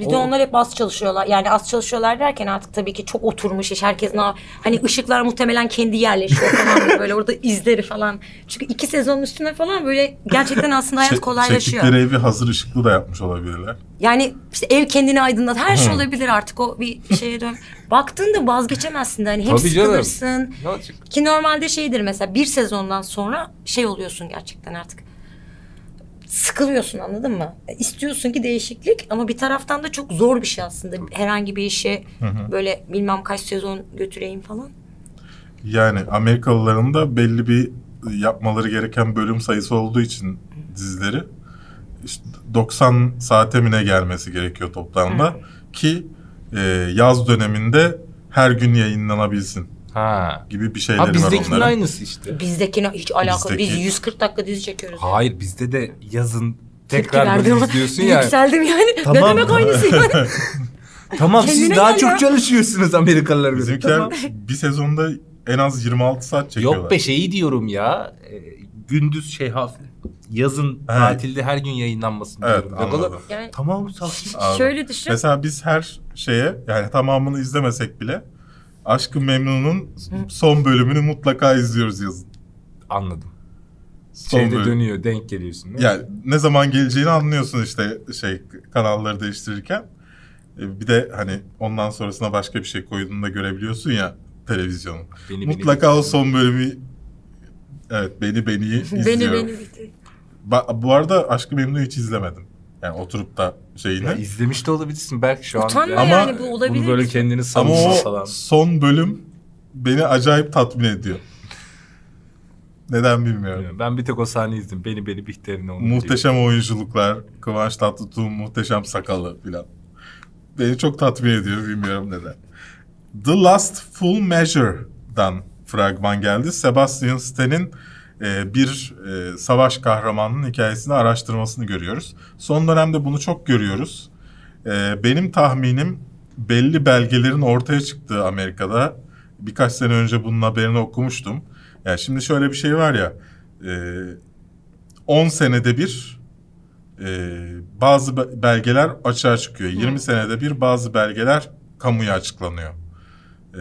Bir de O- onlar hep az çalışıyorlar. Yani az çalışıyorlar derken artık tabii ki çok oturmuş iş. Herkes ne hani ışıklar muhtemelen kendi yerleşiyor falan böyle orada izleri falan. Çünkü iki sezonun üstüne falan böyle gerçekten aslında hayat Çek- kolaylaşıyor. Çektikleri evi hazır ışıklı da yapmış olabilirler. Yani işte ev kendini aydınlat. Her şey olabilir artık o bir şeye dön. Baktığında vazgeçemezsin de hani hem Tabii canım. sıkılırsın. Olacak? Ki normalde şeydir mesela bir sezondan sonra şey oluyorsun gerçekten artık. Sıkılıyorsun anladın mı? E, İstiyorsun ki değişiklik ama bir taraftan da çok zor bir şey aslında. Herhangi bir işe böyle bilmem kaç sezon götüreyim falan. Yani Amerikalıların da belli bir yapmaları gereken bölüm sayısı olduğu için dizileri işte 90 saate mi ne gelmesi gerekiyor toplamda ki e, yaz döneminde her gün yayınlanabilsin Ha. gibi bir şeyleri Ha var bizdekinin onların. aynısı işte. Bizdekine hiç alakalı. Biz Bizdeki- 140 dakika dizi çekiyoruz. Hayır bizde de yazın tekrar böyle izliyorsun ya. Yükseldim yani. Ne Tamam. demek aynısı yani? Tamam siz Kendine daha gel çok ya. çalışıyorsunuz Amerikalılar göre. Bizimkiler Tamam. bir sezonda en az 26 saat çekiyorlar. Yok be şeyi diyorum ya. e, gündüz şey hafif yazın tatilde her gün yayınlanmasını Evet diyorum. Ne anladım. yani Tamam sakin. Şöyle düşün. Mesela biz her şeye yani tamamını izlemesek bile Aşkı Memnun'un son bölümünü mutlaka izliyoruz yazın. Anladım. Son Şeyde bölüm. dönüyor denk geliyorsun. değil mi? Yani ne zaman geleceğini anlıyorsun işte şey kanalları değiştirirken. E, Bir de hani ondan sonrasına başka bir şey koyduğunu da görebiliyorsun ya televizyonun. Beni- beni Mutlaka o bitirdi. son bölümü evet beni beni izliyorum. Beni beni bitir. Ba- bu arada Aşkı Memnun'u hiç izlemedim. Yani oturup da şeyini. Ya izlemiş de olabilirsin belki şu an. Utanma Ama yani bu olabilir. Bunu böyle kendini Ama savunma o falan. son bölüm beni acayip tatmin ediyor. Neden bilmiyorum. Ben bir tek o sahneyi izledim. Beni beni Bihter'ine onu Muhteşem oyunculuklar, Kıvanç Tatlıtuğ'un muhteşem sakalı filan. Beni çok tatmin ediyor bilmiyorum neden. The Last Full Measure'dan fragman geldi. Sebastian Stan'in e, bir e, savaş kahramanının hikayesini araştırmasını görüyoruz. Son dönemde bunu çok görüyoruz. E, benim tahminim belli belgelerin ortaya çıktığı Amerika'da. Birkaç sene önce bunun haberini okumuştum. Yani şimdi şöyle bir şey var ya... E, 10 senede bir e, bazı be- belgeler açığa çıkıyor. 20 senede bir bazı belgeler kamuya açıklanıyor. E,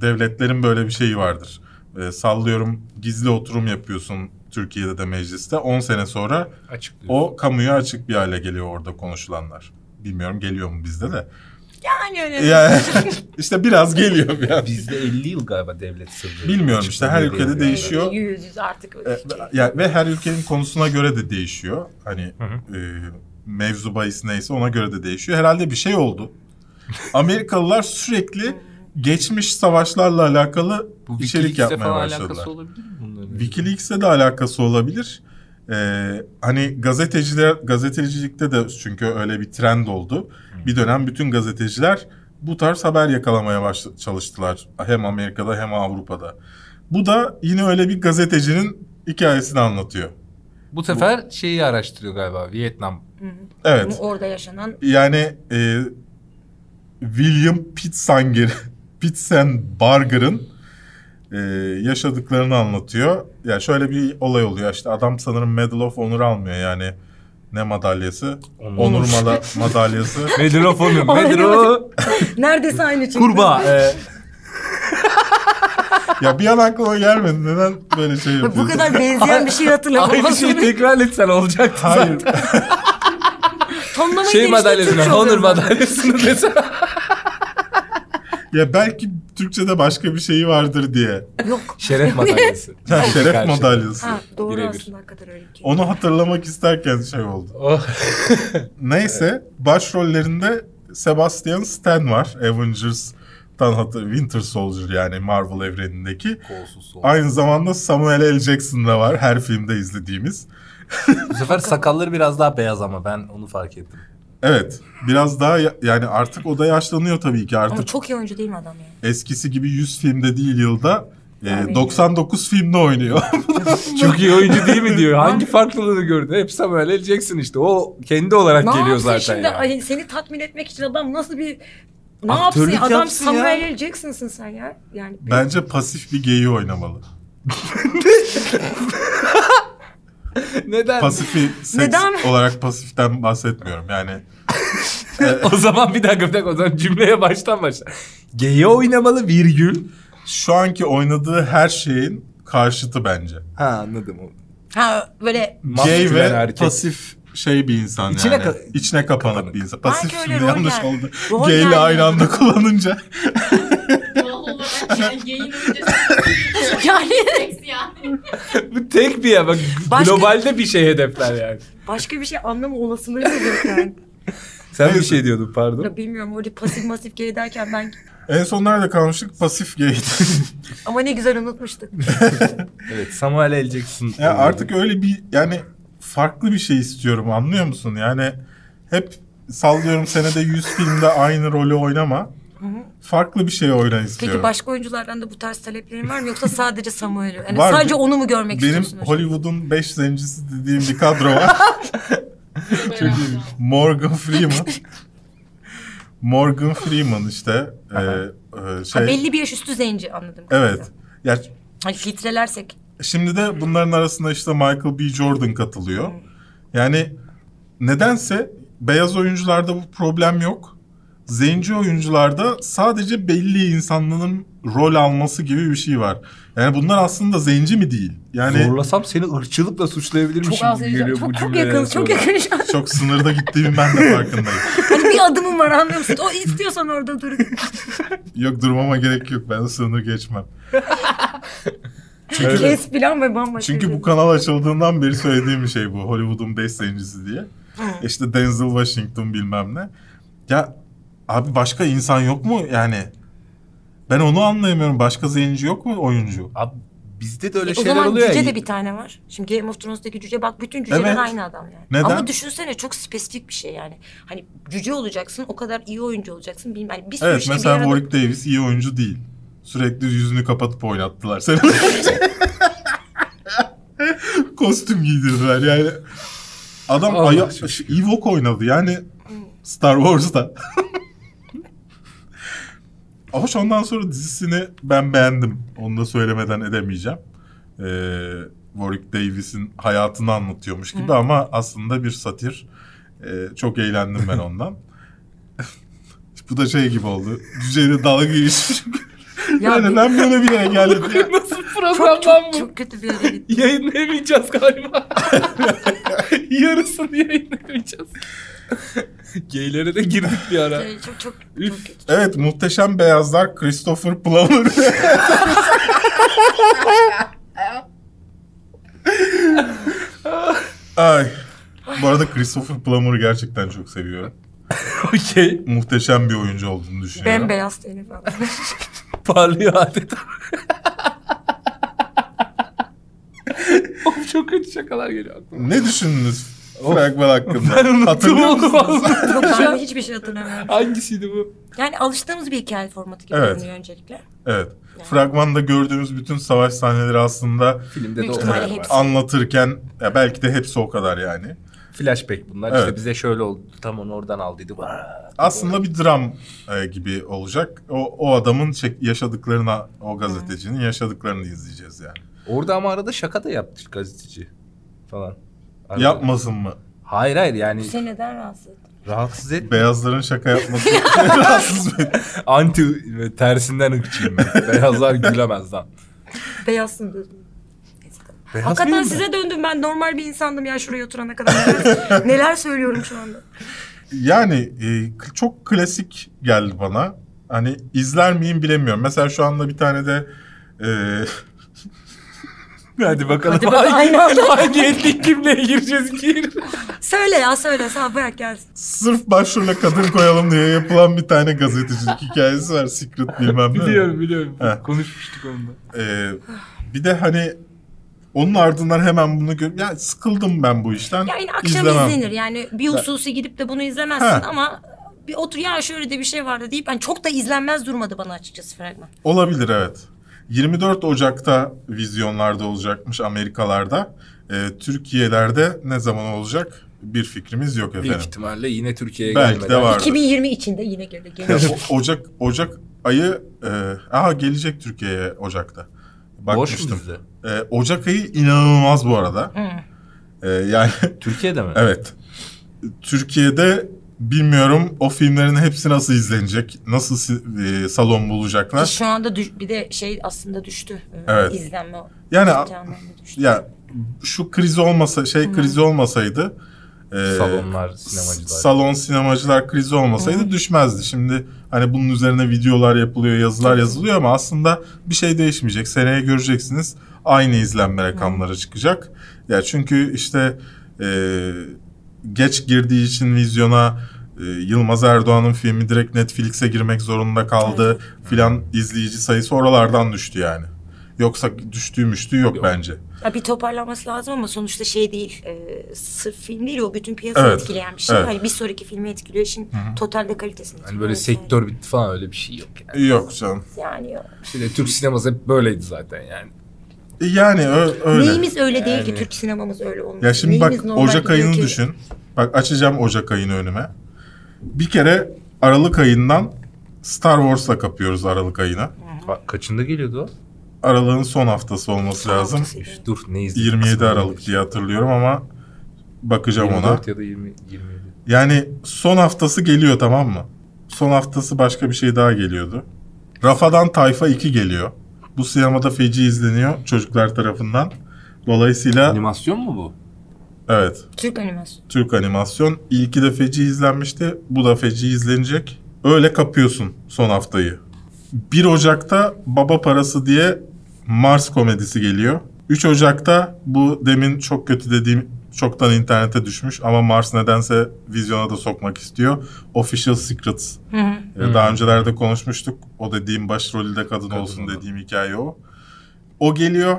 devletlerin böyle bir şeyi vardır. E, sallıyorum gizli oturum yapıyorsun Türkiye'de de mecliste. 10 sene sonra o kamuya açık bir hale geliyor orada konuşulanlar. Bilmiyorum geliyor mu bizde de. Yani öyle. Yani işte biraz geliyor yani. Bizde 50 yıl galiba devlet sırrı. Bilmiyorum işte, her ülkede diye. değişiyor. Yüz yüz artık. E, ya, ve her ülkenin konusuna göre de değişiyor. Hani Hı e, mevzu bahis neyse ona göre de değişiyor. Herhalde bir şey oldu. Amerikalılar sürekli geçmiş savaşlarla alakalı Bu içerik yapmaya falan başladılar. alakası olabilir mi bunların? Wikileaks'e de alakası olabilir. Ee, hani gazeteciler gazetecilikte de çünkü öyle bir trend oldu. Bir dönem bütün gazeteciler bu tarz haber yakalamaya baş, çalıştılar. Hem Amerika'da hem Avrupa'da. Bu da yine öyle bir gazetecinin hikayesini anlatıyor. Bu sefer şeyi araştırıyor galiba Vietnam. Evet. Orada yaşanan Yani e, William Pitsanger Pitts and Barger'ın e, yaşadıklarını anlatıyor. Ya şöyle bir olay oluyor. İşte adam sanırım Medal of Honor almıyor yani. Ne madalyası? Onur. Onur mada- madalyası. Medal of Honor. Medal of- Neredeyse aynı çıktı. Kurbağa. e, ya bir an aklıma gelmedi. Neden böyle şey Bu yapıyorsun? kadar benzeyen bir şey hatırlamam. aynı şeyi tekrar etsen olacaktı Hayır. zaten. Tonlamayı Şey madalyasını, Honor madalyasını desen. Ya belki Türkçe'de başka bir şeyi vardır diye. Yok. Şeref madalyası. Ha, şeref madalyası. Ha, doğru Birebir. aslında hakikaten öyle bir şey. Onu hatırlamak isterken şey oldu. Oh. Neyse başrollerinde Sebastian Stan var. Avengers'tan hatır Winter Soldier yani Marvel evrenindeki. Kolsuz. Aynı zamanda Samuel L. Jackson da var her filmde izlediğimiz. Bu sefer sakalları biraz daha beyaz ama ben onu fark ettim. Evet biraz daha ya- yani artık o da yaşlanıyor tabii ki Ama artık çok iyi oyuncu değil mi adam ya? eskisi gibi 100 filmde değil yılda e, Yani- 99 filmde oynuyor. Çok iyi oyuncu değil mi diyor. Hangi farklılığını gördü? Hep Samuel L. Jackson işte. O kendi olarak Ne geliyor yapsın zaten şimdi? yani. Ay, seni tatmin etmek için adam nasıl bir... Ne Aktörlük yapsın? Adam yapsın Samuel ya. L. Jackson'sın sen ya. Yani Bence pasif bir geyi oynamalı. Neden? Pasifi seks Neden? olarak pasiften bahsetmiyorum yani. o zaman bir dakika bir dakika o zaman cümleye baştan başla. G'ye oynamalı virgül. Şu anki oynadığı her şeyin karşıtı bence. Ha anladım onu. ha böyle Gay ve erkek. pasif şey bir insan İçine yani. ka- İçine kapanık, kapanık. bir insan. Belki Pasif öyle şimdi rol yanlış yani. oldu. Rol Gay ile yani. aynı anda kullanınca. Doğal olarak yani yayın öncesi yani. Bu tek bir ya bak Başka- globalde bir şey hedefler yani. başka bir şey anlama olasılığı yok yani. Sen bir şey diyordun pardon. Ya bilmiyorum öyle pasif masif gay derken ben En son nerede kalmıştık? Pasif gay. ama ne güzel unutmuştuk. Evet Samuel L. Jackson. ya artık öyle bir yani farklı bir şey istiyorum anlıyor musun? Yani hep sallıyorum senede 100 filmde aynı rolü oynama. Farklı bir şey oyna istiyorum. Peki başka oyunculardan da bu tarz taleplerin var mı yoksa sadece Samuel'i? Yani Var. sadece onu mu görmek Benim istiyorsun? Hollywood'un 5 zencisi dediğim bir kadro var. Çok iyi. Morgan Freeman. Morgan Freeman işte. e, e, şey. Ha, belli bir yaş üstü zenci anladım. Evet. Ya Hani filtrelersek. şimdi de bunların arasında işte Michael B. Jordan katılıyor. Yani nedense beyaz oyuncularda bu problem yok. Zenci oyuncularda sadece belli insanların rol alması gibi bir şey var. Yani bunlar aslında zenci mi değil? Yani Zorlasam seni ırkçılıkla suçlayabilirmişim Çok az gibi geliyor çok, bu çok yakın, çok sonra. yakın şu an. çok sınırda gittiğimi ben de farkındayım. Hani bir adımım var anlıyor musun? O istiyorsan orada dur. Yok durmama gerek yok. Ben sınır geçmem. Çünkü Kes plan ve bambaşka Çünkü bir bu şey. kanal açıldığından beri söylediğim bir şey bu. Hollywood'un 5 zencisi diye. İşte Denzel Washington bilmem ne. Ya abi başka insan yok mu yani? Ben onu anlayamıyorum. Başka zenci yok mu oyuncu? Abi bizde de öyle E, o şeyler zaman oluyor cüce ya. de bir tane var. Şimdi Game of Thrones'taki cüce bak bütün cüceler Evet. aynı adam yani. Neden? Ama düşünsene çok spesifik bir şey yani. Hani cüce olacaksın o kadar iyi oyuncu olacaksın bilmem. Yani bir sürü Evet şey mesela bir arada- Warwick Davis iyi oyuncu değil. Sürekli yüzünü kapatıp oynattılar seni. Kostüm giydirdiler yani. Adam Allah aya- Ewok oynadı yani Star Wars'ta. Hoş ondan sonra dizisini ben beğendim. Onu da söylemeden edemeyeceğim. Ee, Warwick Davis'in hayatını anlatıyormuş gibi ama aslında bir satir. Ee, çok eğlendim ben ondan. Bu da şey gibi oldu. Cüceyle dalga geçmiş. Ya yani ben böyle bir yere geldim. ya. Nasıl programdan bu? Çok kötü bir yere gitti. Yayınlayamayacağız galiba. Yarısını yayınlayamayacağız. Geylere de girdik bir ara. Ee, çok çok çok. Evet muhteşem beyazlar Christopher Plummer. Ay. Bu arada Christopher Plummer'ı gerçekten çok seviyorum. Okey. Muhteşem bir oyuncu olduğunu düşünüyorum. Bembeyaz teni falan. Parlıyor adeta. of çok kötü şakalar geliyor aklıma. Ne düşündünüz Of. fragman hakkında? Ben unuttum Hatırlıyor onu musunuz? vallahi. Yok ben hiçbir şey hatırlamıyorum. Hangisiydi bu? Yani alıştığımız bir hikaye formatı gibi Evet. görünüyor öncelikle. Evet. Fragmanda gördüğümüz bütün savaş sahneleri aslında Filmde Büyük de ihtimalle hepsi. anlatırken ya belki de hepsi o kadar yani. Flashback bunlar. Evet. İşte bize şöyle oldu. Tam onu oradan aldıydı. Vaa. Aslında bir dram e, gibi olacak. O, o adamın çek- yaşadıklarına, o gazetecinin yaşadıklarını izleyeceğiz yani. Orada ama arada şaka da yaptı gazeteci falan. Arada- Yapmasın mı? Hayır hayır Bu yani seni neden rahatsız etti? rahatsız et. Beyazların şaka yapması rahatsız mı? Anti tersinden ırkçıyım ben. Beyazlar gülemez lan. Beyazsın dedim. Beyaz Hakikaten size döndüm ben normal bir insandım ya şuraya oturana kadar. Neler, neler söylüyorum şu anda. Yani e, çok klasik geldi bana. Hani izler miyim bilemiyorum. Mesela şu anda bir tane de e, Hadi bakalım. Hadi bakalım, aynı anda. Hangi etnik kimliğe gireceğiz gir. Söyle ya söyle sen bırak gelsin. sırf başrola kadın koyalım diye yapılan bir tane gazetecilik hikayesi var. Secret bilmem ne. biliyorum biliyorum. Heh. Konuşmuştuk onunla. E, bir de hani onun ardından hemen bunu gör. Yani sıkıldım ben bu işten. Ya yine akşam İzlemem. izlenir yani bir hususi gidip de bunu izlemezsin Ha. ama bir otur ya şöyle de bir şey vardı deyip ben çok da izlenmez durmadı bana açıkçası fragman. Olabilir evet. 24 Ocak'ta vizyonlarda olacakmış Amerikalarda. Ee, Türkiye'lerde ne zaman olacak bir fikrimiz yok efendim. Büyük ihtimalle yine Türkiye'ye Belki gelmeden. de var. Vardır. 2020 içinde yine gelir. Gelir. Ocak Ocak ayı e, aha gelecek Türkiye'ye Ocak'ta. Bakmıştım. E, Ocak ayı inanılmaz bu arada. Hı. E, yani Türkiye'de mi? evet. Türkiye'de bilmiyorum o filmlerin hepsi nasıl izlenecek, nasıl e, salon bulacaklar. Şu anda düş- bir de şey aslında düştü. Ee, Evet. İzlenme Yani düştü. ya şu kriz olmasa şey krizi olmasaydı e, Salonlar, sinemacılar. salon sinemacılar krizi olmasaydı düşmezdi. Şimdi hani bunun üzerine videolar yapılıyor, yazılar yazılıyor ama aslında bir şey değişmeyecek. Seneye göreceksiniz aynı izlenme rakamları çıkacak. Ya çünkü işte e, geç girdiği için vizyona e, Yılmaz Erdoğan'ın filmi direkt Netflix'e girmek zorunda kaldı filan izleyici sayısı oralardan düştü yani. Yoksa düştüğü müştüğü yok, Yok. bence. Ya bir toparlanması lazım ama sonuçta şey değil. E, sırf film değil o bütün piyasayı Evet, etkileyen bir şey. evet. Hani bir sonraki filmi etkiliyor. Şimdi totalde kalitesini Hani böyle sektör bitti falan öyle bir şey yok yani. Yok canım. Yani yok. Şimdi Türk sineması hep böyleydi zaten yani. Yani ö- öyle. Neyimiz öyle değil ki Yani. Türk sinemamız öyle olmuş. Ya şimdi bak Neyimiz normal Ocak ayını ki? düşün. Bak açacağım Ocak ayını önüme. Bir kere Aralık ayından Star Wars'la kapıyoruz Aralık ayına. Bak kaçında geliyordu o? Aralığın son haftası olması Son lazım. Üf, dur ne izledik? 27 kısmını Aralık diye hatırlıyorum ama bakacağım ona. 24 ya da 20, 27. Yani son haftası geliyor tamam mı? Son haftası başka bir şey daha geliyordu. Rafadan Tayfa 2 geliyor. Bu sinemada feci izleniyor çocuklar tarafından. Dolayısıyla Animasyon mu bu? evet Türk animasyonu. Türk animasyon. İlki de feci izlenmişti. Bu da feci izlenecek. Öyle kapıyorsun son haftayı. 1 Ocak'ta Baba Parası diye Mars komedisi geliyor. 3 Ocak'ta bu demin çok kötü dediğim çoktan internete düşmüş ama Mars nedense vizyona da sokmak istiyor. Official Secrets. Hı hı. Ee, Daha öncelerde konuşmuştuk. O dediğim başrolde kadın, Kadın olsun olan. dediğim hikaye o. O geliyor.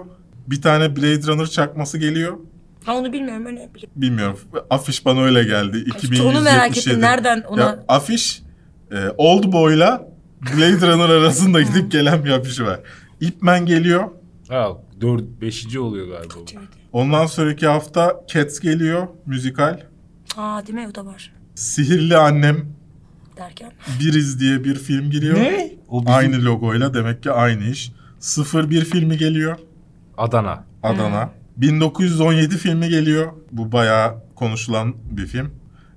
Bir tane Blade Runner çakması geliyor. Ha onu bilmiyorum öyle biliyorum. Bilmiyorum. Afiş bana öyle geldi. İşte 2177. onu merak ettim. Nereden ona... Ya, afiş e, Old Boy'la Blade Runner arasında gidip gelen bir afişi var. Ip Man geliyor. Ha 4 5. oluyor galiba. bu. Ondan sonraki hafta Cats geliyor. Müzikal. Aa değil mi o da var. Sihirli Annem Derken. Biriz diye bir film geliyor. O bizim Aynı logoyla demek ki aynı iş. 01 filmi geliyor. Adana. Adana. 1917 filmi geliyor. Bu bayağı konuşulan bir film.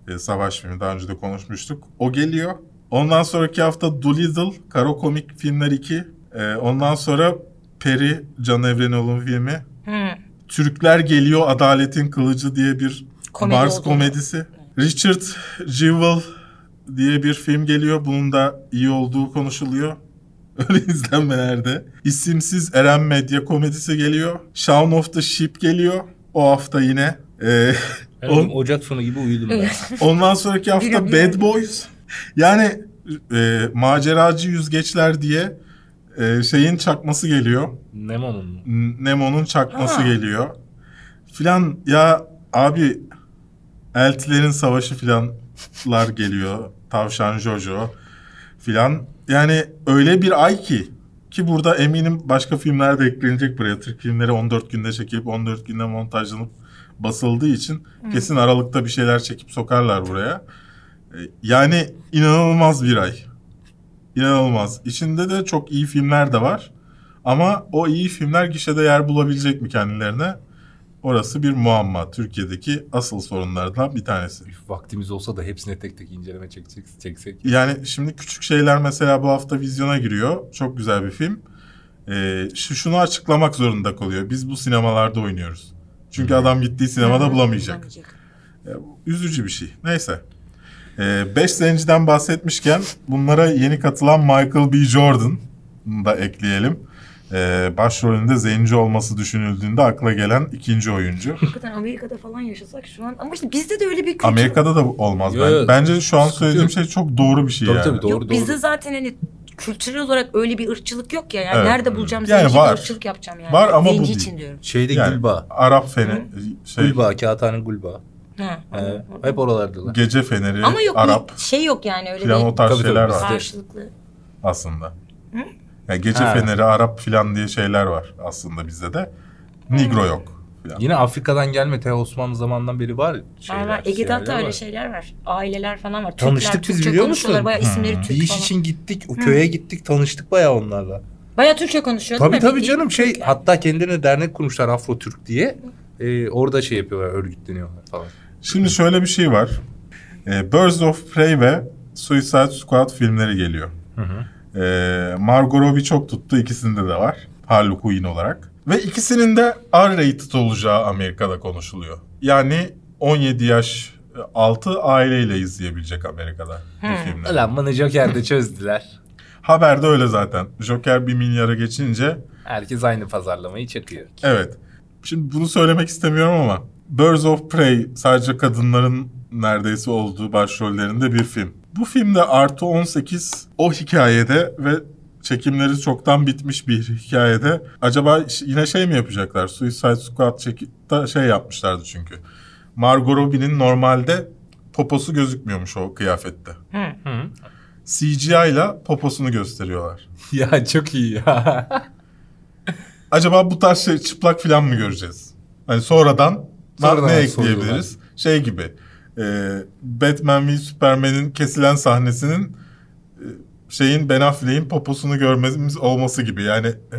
Ee, savaş filmi daha önce de konuşmuştuk. O geliyor. Ondan sonraki hafta Doolittle, Karo Komik Filmler 2. Ee, ondan sonra Peri, Can Evrenol'un filmi. Türkler Geliyor Adaletin Kılıcı diye bir Komedi Mars olduğunu. komedisi. Richard Jewell diye bir film geliyor. Bunun da iyi olduğu konuşuluyor. Öyle izlenmelerde. İsimsiz Eren Medya komedisi geliyor. Shaun of the Sheep geliyor. O hafta yine. Ee, On- Ocak sonu gibi uyudum ben. ondan sonraki hafta Bad. Boys. Yani e, maceracı yüzgeçler diye e, şeyin çakması geliyor. Nemo'nun mu? Nemo'nun çakması Ha. geliyor. Filan ya abi eltilerin savaşı filanlar geliyor. Tavşan Jojo filan. Yani öyle bir ay ki ki burada eminim başka filmler de eklenecek buraya. Türk filmleri 14 günde çekilip 14 günde montajlanıp basıldığı için kesin Aralık'ta bir şeyler çekip sokarlar buraya. E, Yani inanılmaz bir ay. İnanılmaz. İçinde de çok iyi filmler de var. Ama o iyi filmler gişede yer bulabilecek mi kendilerine? Orası bir muamma. Türkiye'deki asıl sorunlardan bir tanesi. Üf, Vaktimiz olsa da hepsine tek tek inceleme çekecek, çeksek. Yani şimdi küçük şeyler mesela bu hafta vizyona giriyor. Çok güzel bir film. Ee, şu şunu açıklamak zorunda kalıyor. Biz bu sinemalarda oynuyoruz. Çünkü adam gittiği sinemada bulamayacak. Üzücü bir şey. Neyse. Ee, beş zenciden bahsetmişken bunlara yeni katılan Michael B. Jordan da ekleyelim. Ee, başrolünde zenci olması düşünüldüğünde akla gelen ikinci oyuncu. Hakikaten Amerika'da falan yaşasak şu an ama işte bizde de öyle bir kültür. Amerika'da da olmaz. Yo, Ben, yo, bence şu an söylediğim şey çok doğru bir şey Tabii yani. tabii doğru yok doğru. bizde zaten hani kültürel olarak öyle bir ırkçılık yok ya. Yani Evet. nerede bulacağım Yani zenci var. ırkçılık yapacağım yani. Var ama bu Zenci değil. için diyorum. Şeyde Yani Gülba. Arap feni, şey, Gülba, Kağıthane Gülba. Ha, Ee, anladım. hep oralardalar. gece feneri, Ama yok Arap bir şey yok yani öyle filan o bir tarz Tabii, şeyler tabii, var karşılıklı. aslında. Yani gece Ha. feneri, Arap filan diye şeyler var aslında bizde de. Negro yok. Filan. Yine Afrika'dan gelme te Osmanlı zamanından beri var şeyler. var. Ege'de hatta öyle şeyler var. Aileler falan var. Tanıştık Türkler, biz Türkçe biliyor musun? Bayağı isimleri Bir Türk iş falan. için gittik, o köye gittik, tanıştık bayağı onlarla. Bayağı Türkçe konuşuyor Tabii değil mi? tabii Bildiğin canım şey Türk. hatta kendilerine dernek kurmuşlar Afro Türk diye. Ee, orada şey yapıyorlar, örgütleniyorlar falan. Şimdi şöyle bir şey var. Ee, Birds of Prey ve Suicide Squad filmleri geliyor. Ee, Margot Robbie çok tuttu. ikisinde de var. Harley Quinn olarak. Ve ikisinin de R-rated olacağı Amerika'da konuşuluyor. Yani 17 yaş altı aileyle izleyebilecek Amerika'da bu filmler. Ulan bunu Joker'de çözdüler. Haberde öyle zaten. Joker bir milyara geçince Herkes aynı pazarlamayı çakıyor. evet. Şimdi bunu söylemek istemiyorum ama Birds of Prey sadece kadınların neredeyse olduğu başrollerinde bir film. Bu filmde artı 18 o hikayede ve çekimleri çoktan bitmiş bir hikayede acaba yine şey mi yapacaklar? Suicide Squad çekip şey yapmışlardı çünkü. Margot Robbie'nin normalde poposu gözükmüyormuş o kıyafette. Hı. CGI ile poposunu gösteriyorlar. ya çok iyi ya. Acaba bu tarz şey çıplak falan mı göreceğiz? Hani sonradan, Sonradan ne soruyorlar. ekleyebiliriz? Şey gibi. E, Batman v Superman'in kesilen sahnesinin e, şeyin Ben Affleck'in poposunu görmemiz olması gibi. Yani e,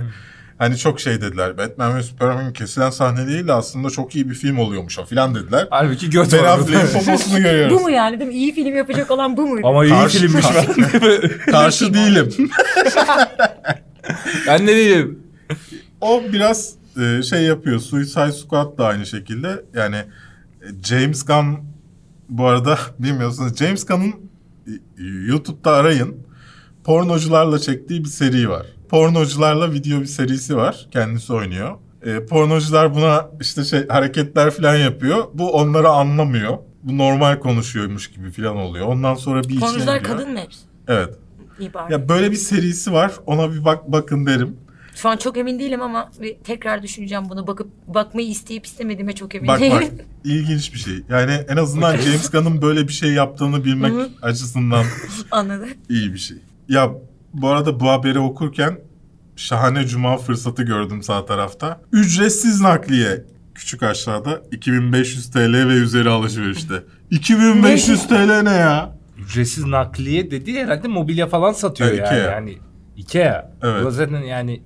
hani çok şey dediler. Batman ve Superman'in kesilen sahne değil de aslında çok iyi bir film oluyormuş o filan dediler. Halbuki göt Ben var Affleck'in poposunu görüyoruz. Bu mu yani değil mi? İyi film yapacak olan bu muydu? Ama iyi Karşı- filmmiş ben. Karşı değilim. ben de değilim. O biraz e, şey yapıyor. Suicide Squad da aynı şekilde. Yani e, James Gunn bu arada bilmiyorsunuz. James Gunn'ın e, YouTube'da arayın. Pornocularla çektiği bir seri var. Pornocularla video bir serisi var. Kendisi oynuyor. E, pornocular buna işte şey hareketler falan yapıyor. Bu onları anlamıyor. Bu normal konuşuyormuş gibi falan oluyor. Ondan sonra bir Pornocular kadın mı hepsi? Evet. İyi bari. Ya böyle bir serisi var. Ona bir bak bakın derim. Şu an çok emin değilim ama bir tekrar düşüneceğim bunu. Bakıp bakmayı isteyip istemediğime çok emin Bak değilim. bak ilginç bir şey. Yani en azından James Gunn'ın böyle bir şey yaptığını bilmek açısından Anladım. iyi bir şey. Ya bu arada bu haberi okurken şahane cuma fırsatı gördüm sağ tarafta. Ücretsiz nakliye küçük aşağıda 2500 TL ve üzeri alışverişte. 2500 TL ne ya? Ücretsiz nakliye dedi herhalde mobilya falan satıyor Ha, yani. Ikea. Yani Ikea. Evet. Bu zaten yani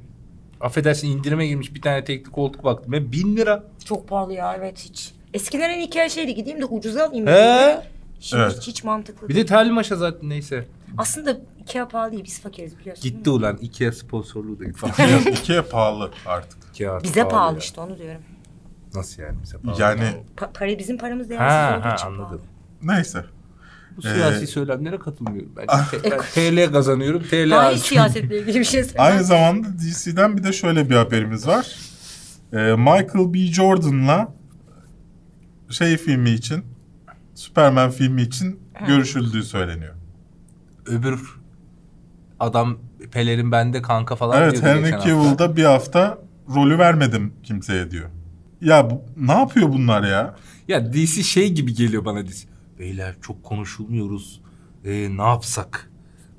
affedersin indirime girmiş bir tane tekli koltuk baktım. Ve bin lira. Çok pahalı ya evet hiç. Eskiden en hikaye şeydi gideyim de ucuza alayım. He. Şimdi Evet. hiç, hiç mantıklı Bir değil. de terli maşa zaten neyse. Aslında Ikea pahalı değil biz fakiriz biliyorsun. Gitti ulan Ikea sponsorluğu da falan. Ikea, Ikea pahalı artık. Ikea artık Bize pahalı ya. işte onu diyorum. Nasıl yani bize pahalı? Yani Pa- para bizim paramız ha, değersiz olduğu ha için anladım. pahalı. neyse. Bu siyasi Ee, söylemlere katılmıyorum. Ben Ah. Ben TL kazanıyorum. TL Daha hiç harcıyorum. siyasetle ilgili bir şey söyle. Aynı zamanda DC'den bir de şöyle bir haberimiz var. Ee, Michael B. Jordan'la şey filmi için, Superman filmi için görüşüldüğü söyleniyor. Öbür adam pelerin bende kanka falan evet, diyordu Henry. Cavill'da bir hafta rolü vermedim kimseye diyor. Ya bu, ne yapıyor bunlar ya? Ya DC şey gibi geliyor bana DC. Beyler çok konuşulmuyoruz. Ee, ne yapsak?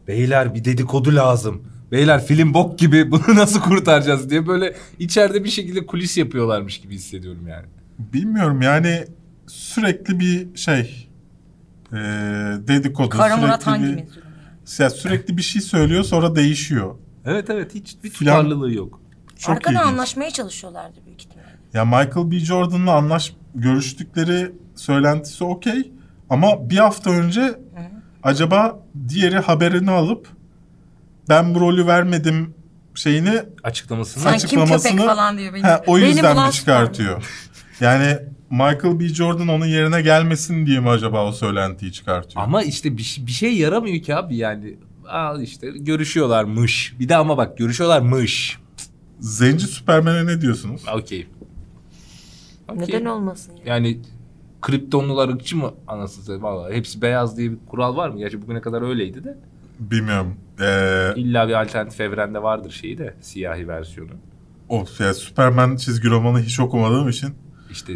Beyler bir dedikodu lazım. Beyler film bok gibi bunu nasıl kurtaracağız diye böyle içeride bir şekilde kulis yapıyorlarmış gibi hissediyorum yani. Bilmiyorum yani sürekli bir şey e, dedikodu Kara Murat sürekli hangi bir, mezun? ya sürekli bir şey söylüyor sonra değişiyor. Evet evet hiç bir Filan- tutarlılığı yok. Çok Arkada ilginç. anlaşmaya çalışıyorlardı büyük ihtimalle. Ya Michael B. Jordan'la anlaş görüştükleri söylentisi okey ama bir hafta önce acaba diğeri haberini alıp ben bu rolü vermedim şeyini Açıklamasını. Sen kim Açıklamasını- köpek falan diyor. Beni, ha, o beni yüzden bulan mi çıkartıyor? Yani Michael B. Jordan onun yerine gelmesin diye mi acaba o söylentiyi çıkartıyor? Ama işte bir, şey- bir şey yaramıyor ki abi yani. Al işte görüşüyorlarmış. Bir de ama bak görüşüyorlarmış. Zenci Süpermen'e ne diyorsunuz? Okey. Okey. Neden olmasın ya? Yani kriptonlular ırkçı mı anasını satayım? Vallahi hepsi beyaz diye bir kural var mı? Gerçi bugüne kadar öyleydi de. Bilmiyorum. Ee, İlla bir alternatif evrende vardır şeyi de siyahi versiyonu. of ya Süpermen çizgi romanı hiç okumadığım için İşte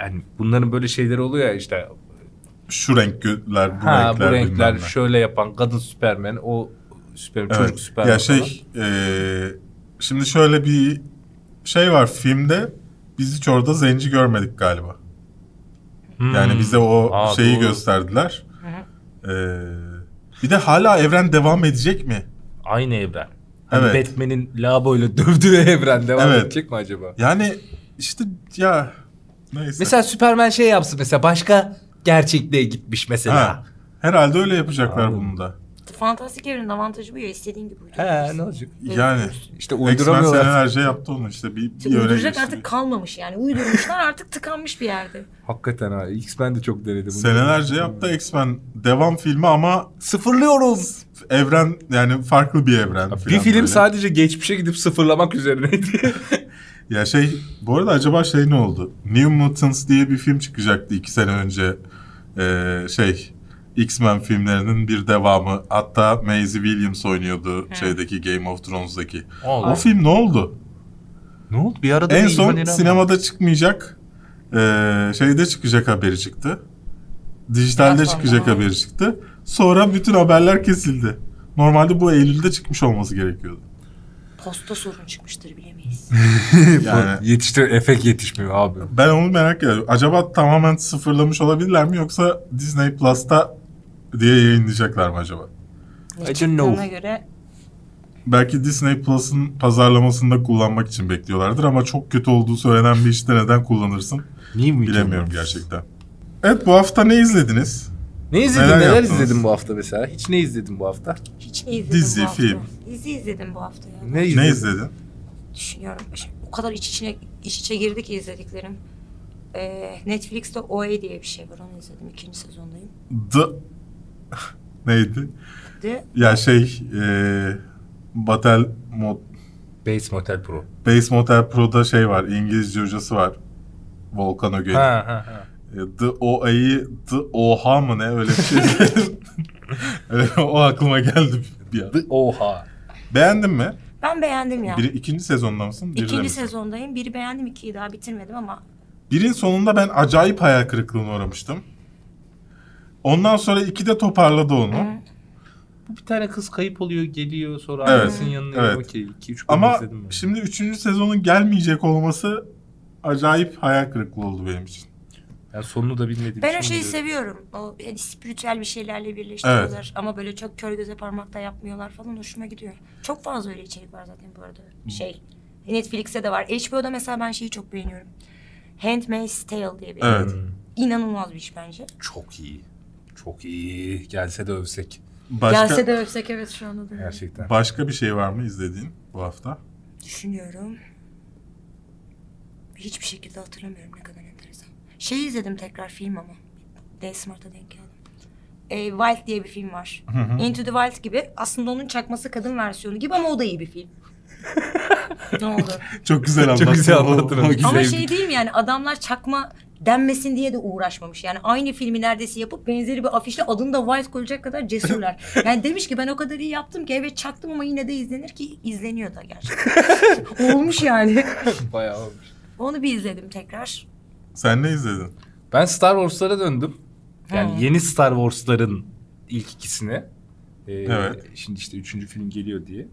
yani bunların böyle şeyleri oluyor ya işte şu renkler, bu ha renkler, bu renkler şöyle yapan kadın süpermen o süper Evet. çocuk süpermen Ya şey, eee, şimdi şöyle bir şey var filmde. Biz hiç orada zenci görmedik galiba. Falan. Yani Hmm. bize o Aa, şeyi doğru. gösterdiler. Eee, bir de hala evren devam edecek mi? Aynı evren. Hani Evet. Batman'in laboyla dövdüğü evren devam Evet. edecek mi acaba? Yani işte ya neyse. Mesela Süpermen şey yapsın mesela başka gerçekliğe gitmiş mesela. ha, herhalde öyle yapacaklar Anladım. bunu da. Fantastik evrenin avantajı bu ya. istediğin gibi He uydurabilirsin. ne olacak? Yani İşte X-Men uyduramıyorlar. senelerce yaptı onu işte bir, İşte bir öyle uyduracak geçti. artık kalmamış yani. Uydurmuşlar artık tıkanmış bir yerde. Hakikaten ha. X-Men de çok denedi bunu. Senelerce yaptı X-Men devam filmi ama Sıfırlıyorum. evren yani farklı bir evren. Bir film böyle. sadece geçmişe gidip sıfırlamak üzerineydi. Ya şey bu arada acaba şey ne oldu? New Mutants diye bir film çıkacaktı iki sene önce. Ee, şey X-Men filmlerinin bir devamı. Hatta Maisie Williams oynuyordu şeydeki Game of Thrones'daki. Allah. O film ne oldu? ne oldu? Bir arada en son sinemada çıkmayacak. ee, şeyde çıkacak haberi çıktı. Dijitalde Platformda, çıkacak ha. haberi çıktı. Sonra bütün haberler kesildi. Normalde bu Eylül'de çıkmış olması gerekiyordu. Posta sorun çıkmıştır bilemeyiz. Yani Yetiştir, efekt yetişmiyor abi. Ben onu merak ediyorum. Acaba tamamen sıfırlamış olabilirler mi yoksa Disney Plus'ta diye yayınlayacaklar mı acaba? I don't know. göre Belki Disney Plus'ın pazarlamasında kullanmak için bekliyorlardır ama çok kötü olduğu söylenen bir işte neden kullanırsın Niye mi? bilemiyorum gerçekten. Evet bu hafta ne izlediniz? Ne izledin? Neler Neler, yaptınız? izledin bu hafta mesela? Hiç ne izledin bu hafta? hiç ne izledim Dizi, bu hafta? film. Dizi izledim bu hafta ya. Ne izledin? Ne izledin? Düşünüyorum. Şimdi o kadar iç içine iç içe girdi ki izlediklerim. Ee, Netflix'te OA diye bir şey var. Onu izledim. ikinci sezondayım. The... Neydi? De Ya şey... E... Batel Mod... Base Motel Pro. Base Motel Pro'da şey var. İngilizce hocası var. Volkan Ögey. Ha ha ha. E, The OA'yı The Oha mı ne öyle bir şey. öyle, o aklıma geldi bir an. Oha. Beğendin mi? ben beğendim ya. Biri, ikinci sezonda mısın? Birde İkinci misin? sezondayım. Biri beğendim, ikiyi daha bitirmedim ama Birin sonunda ben acayip hayal kırıklığına uğramıştım. Ondan sonra iki de toparladı onu. Bu bir tane kız kayıp oluyor, geliyor sonra Evet, annesinin yanına evet. okey. 2 3 bölüm Ama şimdi üçüncü sezonun gelmeyecek olması acayip hayal kırıklığı oldu benim için. Yani sonunu da bilmediğim ben o şeyi biliyorum. seviyorum. O yani spiritüel bir şeylerle birleştiriyorlar. Ama böyle çok kör göze parmakta yapmıyorlar falan hoşuma gidiyor. Çok fazla öyle içerik var zaten bu arada. Şey Netflix'te de var. HBO'da mesela ben şeyi çok beğeniyorum. Handmaid's Tale diye bir Evet. İnanılmaz bir iş bence. Çok iyi. Çok iyi. Gelse de övsek. Başka, Gelse de övsek evet şu anda da. Gerçekten. başka bir şey var mı izlediğin bu hafta? Düşünüyorum. Hiçbir şekilde hatırlamıyorum ne kadar enteresan. Şey izledim tekrar film ama. D Smart'a denk geldim. Ee, Wild diye bir film var. Into the Wild gibi. Aslında onun çakması kadın versiyonu gibi ama o da iyi bir film. ne oldu? Çok güzel anlattın. Çok güzel anlattın. Ama şey değil mi yani adamlar çakma denmesin diye de uğraşmamış. Yani aynı filmi neredeyse yapıp benzeri bir afişle adını da Wild koyacak kadar cesurlar. Yani demiş ki ben o kadar iyi yaptım ki evet çaktım ama yine de izlenir ki izleniyor da gerçekten. Olmuş yani. Bayağı olmuş. Onu bir izledim tekrar. Sen ne izledin? Ben Star Wars'lara döndüm. Yani Ha. yeni Star Wars'ların ilk ikisine. Ee, Evet. Şimdi işte üçüncü film geliyor diye.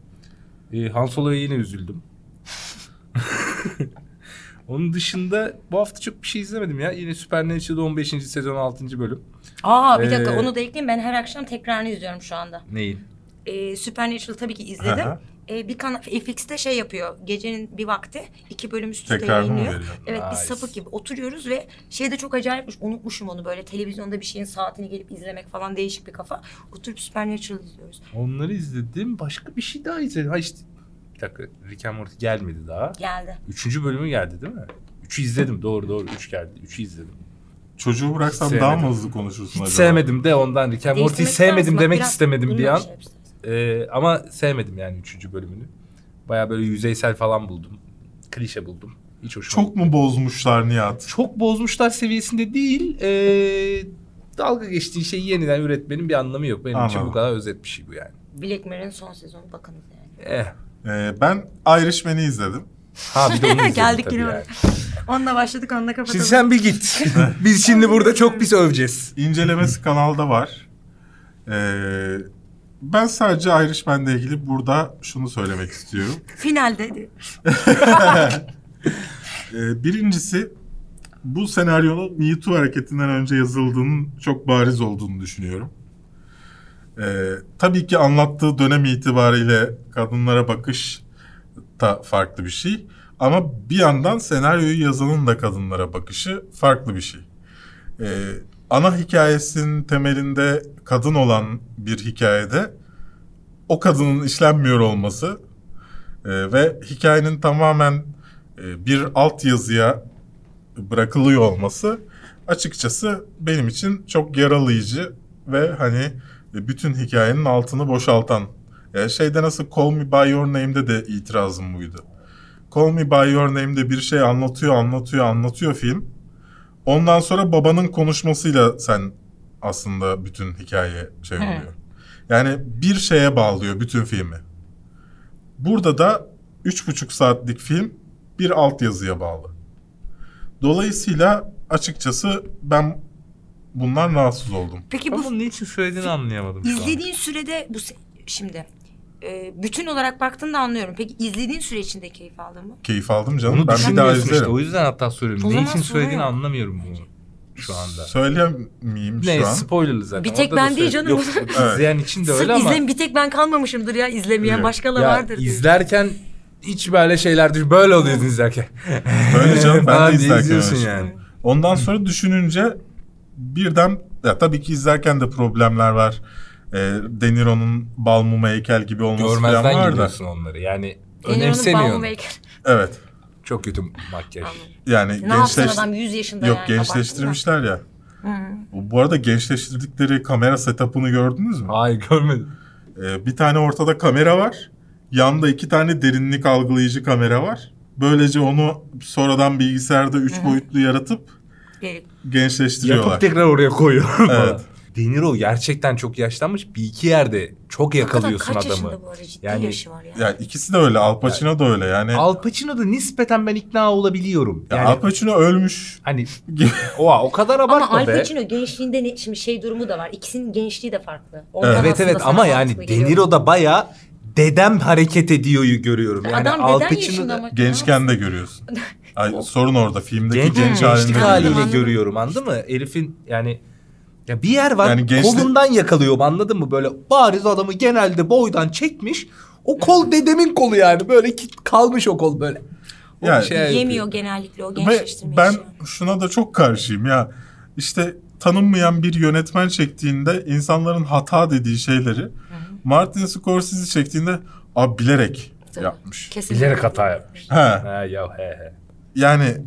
Ee, Han Solo'ya yine üzüldüm. Onun dışında bu hafta çok bir şey izlemedim ya. Yine Supernatural 15. sezon 6. bölüm. Aa bir dakika Ee, onu da ekleyeyim. Ben her akşam tekrarını izliyorum şu anda. Neyi? Ee, Supernatural tabii ki izledim. Aha. Ee, bir kanal FX'te şey yapıyor. Gecenin bir vakti iki bölüm üst üste Tekrar yayınlıyor. Evet biz Nice. sapık gibi oturuyoruz ve şeyde çok acayipmiş. Unutmuşum onu böyle televizyonda bir şeyin saatini gelip izlemek falan değişik bir kafa. Oturup Supernatural izliyoruz. Onları izledim. Başka bir şey daha izledim. Ha işte bir dakika Rick and Morty gelmedi daha. Geldi. Üçüncü bölümü geldi değil mi? Üçü izledim. doğru doğru. Üç geldi. Üçü izledim. Çocuğu bıraksam Hiç daha mı sevmedim. hızlı konuşursun Hiç acaba? sevmedim de ondan Rick and Morty'yi Değiştirmek sevmedim. Bak demek biraz istemedim bir an. şey yapacağız. Ee, ama sevmedim yani üçüncü bölümünü. Baya böyle yüzeysel falan buldum. Klişe buldum. Hiç hoşuma Çok mu bozmuşlar Nihat? çok bozmuşlar seviyesinde değil. Ee, dalga geçtiği şeyi yeniden üretmenin bir anlamı yok. Benim için Anladım. bu kadar özet bir şey bu yani. Black Mirror'ın son sezonu bakınız yani. Eh. Ee, ben Irishman'i izledim. Ha bir de onu izledim Geldik tabii yine yani. Onunla başladık onunla kapatalım. Şimdi sen bir git. Biz şimdi burada çok pis öveceğiz. İncelemesi kanalda var. Ee, ben sadece Irishman'le ilgili burada şunu söylemek istiyorum. Finalde Ee, birincisi bu senaryonun Me Too hareketinden önce yazıldığının çok bariz olduğunu düşünüyorum. Ee, tabii ki anlattığı dönem itibariyle kadınlara bakış da farklı bir şey. Ama bir yandan senaryoyu yazanın da kadınlara bakışı farklı bir şey. Ee, ana hikayesinin temelinde kadın olan bir hikayede o kadının işlenmiyor olması e, ve hikayenin tamamen e, bir alt yazıya bırakılıyor olması açıkçası benim için çok yaralayıcı ve hani bütün hikayenin altını boşaltan. E, şeyde nasıl Call Me By Your Name'de de itirazım buydu. Call Me By Your Name'de bir şey anlatıyor, anlatıyor, anlatıyor film. Ondan sonra babanın konuşmasıyla sen aslında bütün hikaye şey oluyor. Yani bir şeye bağlıyor bütün filmi. Burada da üç buçuk saatlik film bir altyazıya bağlı. Dolayısıyla açıkçası ben bundan rahatsız oldum. Peki bu bunun niçin söylediğini anlayamadım şu an. izlediğin sürede bu se- şimdi e, bütün olarak baktığında anlıyorum. Peki izlediğin süre içinde keyif aldın mı? Keyif aldım canım. Onu ben bir daha düşünmüyorsun işte. izlerim. O yüzden hatta soruyorum. Ne zaman için söylediğini yok. anlamıyorum bunu şu anda. Söylemeyeyim Ne şu an. spoilerlı zaten. Bir tek Orada da ben değil canım. Yok izleyen için de Sırf öyle ama. izlem bir tek ben kalmamışımdır ya izlemeyen Evet. başkaları Ya vardır. diye. izlerken hiç böyle şeyler düş böyle oluyorsun izlerken. Böyle canım ben Falan de diye izlerken izliyorsun öyle. yani. Ondan sonra düşününce birden ya tabii ki izlerken de problemler var. E, De Niro'nun bal mumu heykel gibi olması falan Görmezden var da. geliyorsun onları. Yani önemsemiyorsun. Evet. Çok kötü makyaj. Yani Ne gençleş... adam 100 yaşında Yok yani. gençleştirmişler ya. Hı. Bu arada gençleştirdikleri kamera setup'ını gördünüz mü? Hayır görmedim. Ee, bir tane ortada kamera var. Yanda iki tane derinlik algılayıcı kamera var. Böylece onu sonradan bilgisayarda üç boyutlu yaratıp Gelip gençleştiriyorlar. Yapıp tekrar oraya koyuyor falan. Evet. De Niro gerçekten çok yaşlanmış. Bir iki yerde çok yakalıyorsun Hakikaten adamı. Kaç yaşında bu arada ciddi Yani- yaşı var ya. Yani ikisi de öyle. Al Pacino da öyle. Yani Al Pacino'da nispeten ben ikna olabiliyorum. ya Yani Al Pacino ölmüş. hani oha o kadar Ama abartma Al be. Pacino gençliğinde ne, şimdi şey durumu da var. İkisinin gençliği de farklı. Ondan Evet evet ama yani mantıklı De geliyor. Niro'da baya dedem hareket ediyor görüyorum. Yani Adam Al Pacino'da ama. Gençken de görüyorsun. Ay, sorun orada. Filmdeki genç, genç, gençlik halinde. haliyle görüyorum anladın mı? Herifin yani ya bir yer var Yani gençlik- kolundan yakalıyorum anladın mı? Böyle bariz adamı genelde boydan çekmiş. O kol dedemin kolu yani böyle kalmış o kol böyle. O Yani- şey yapıyor. Yemiyor genellikle o gençleştirme ben işi. şuna da çok karşıyım ya. İşte tanınmayan bir yönetmen çektiğinde insanların hata dediği şeyleri Martin Scorsese çektiğinde abi bilerek Tabii. yapmış. Kesin. Bilerek hata yapmış. He. Ha ya he he. Yani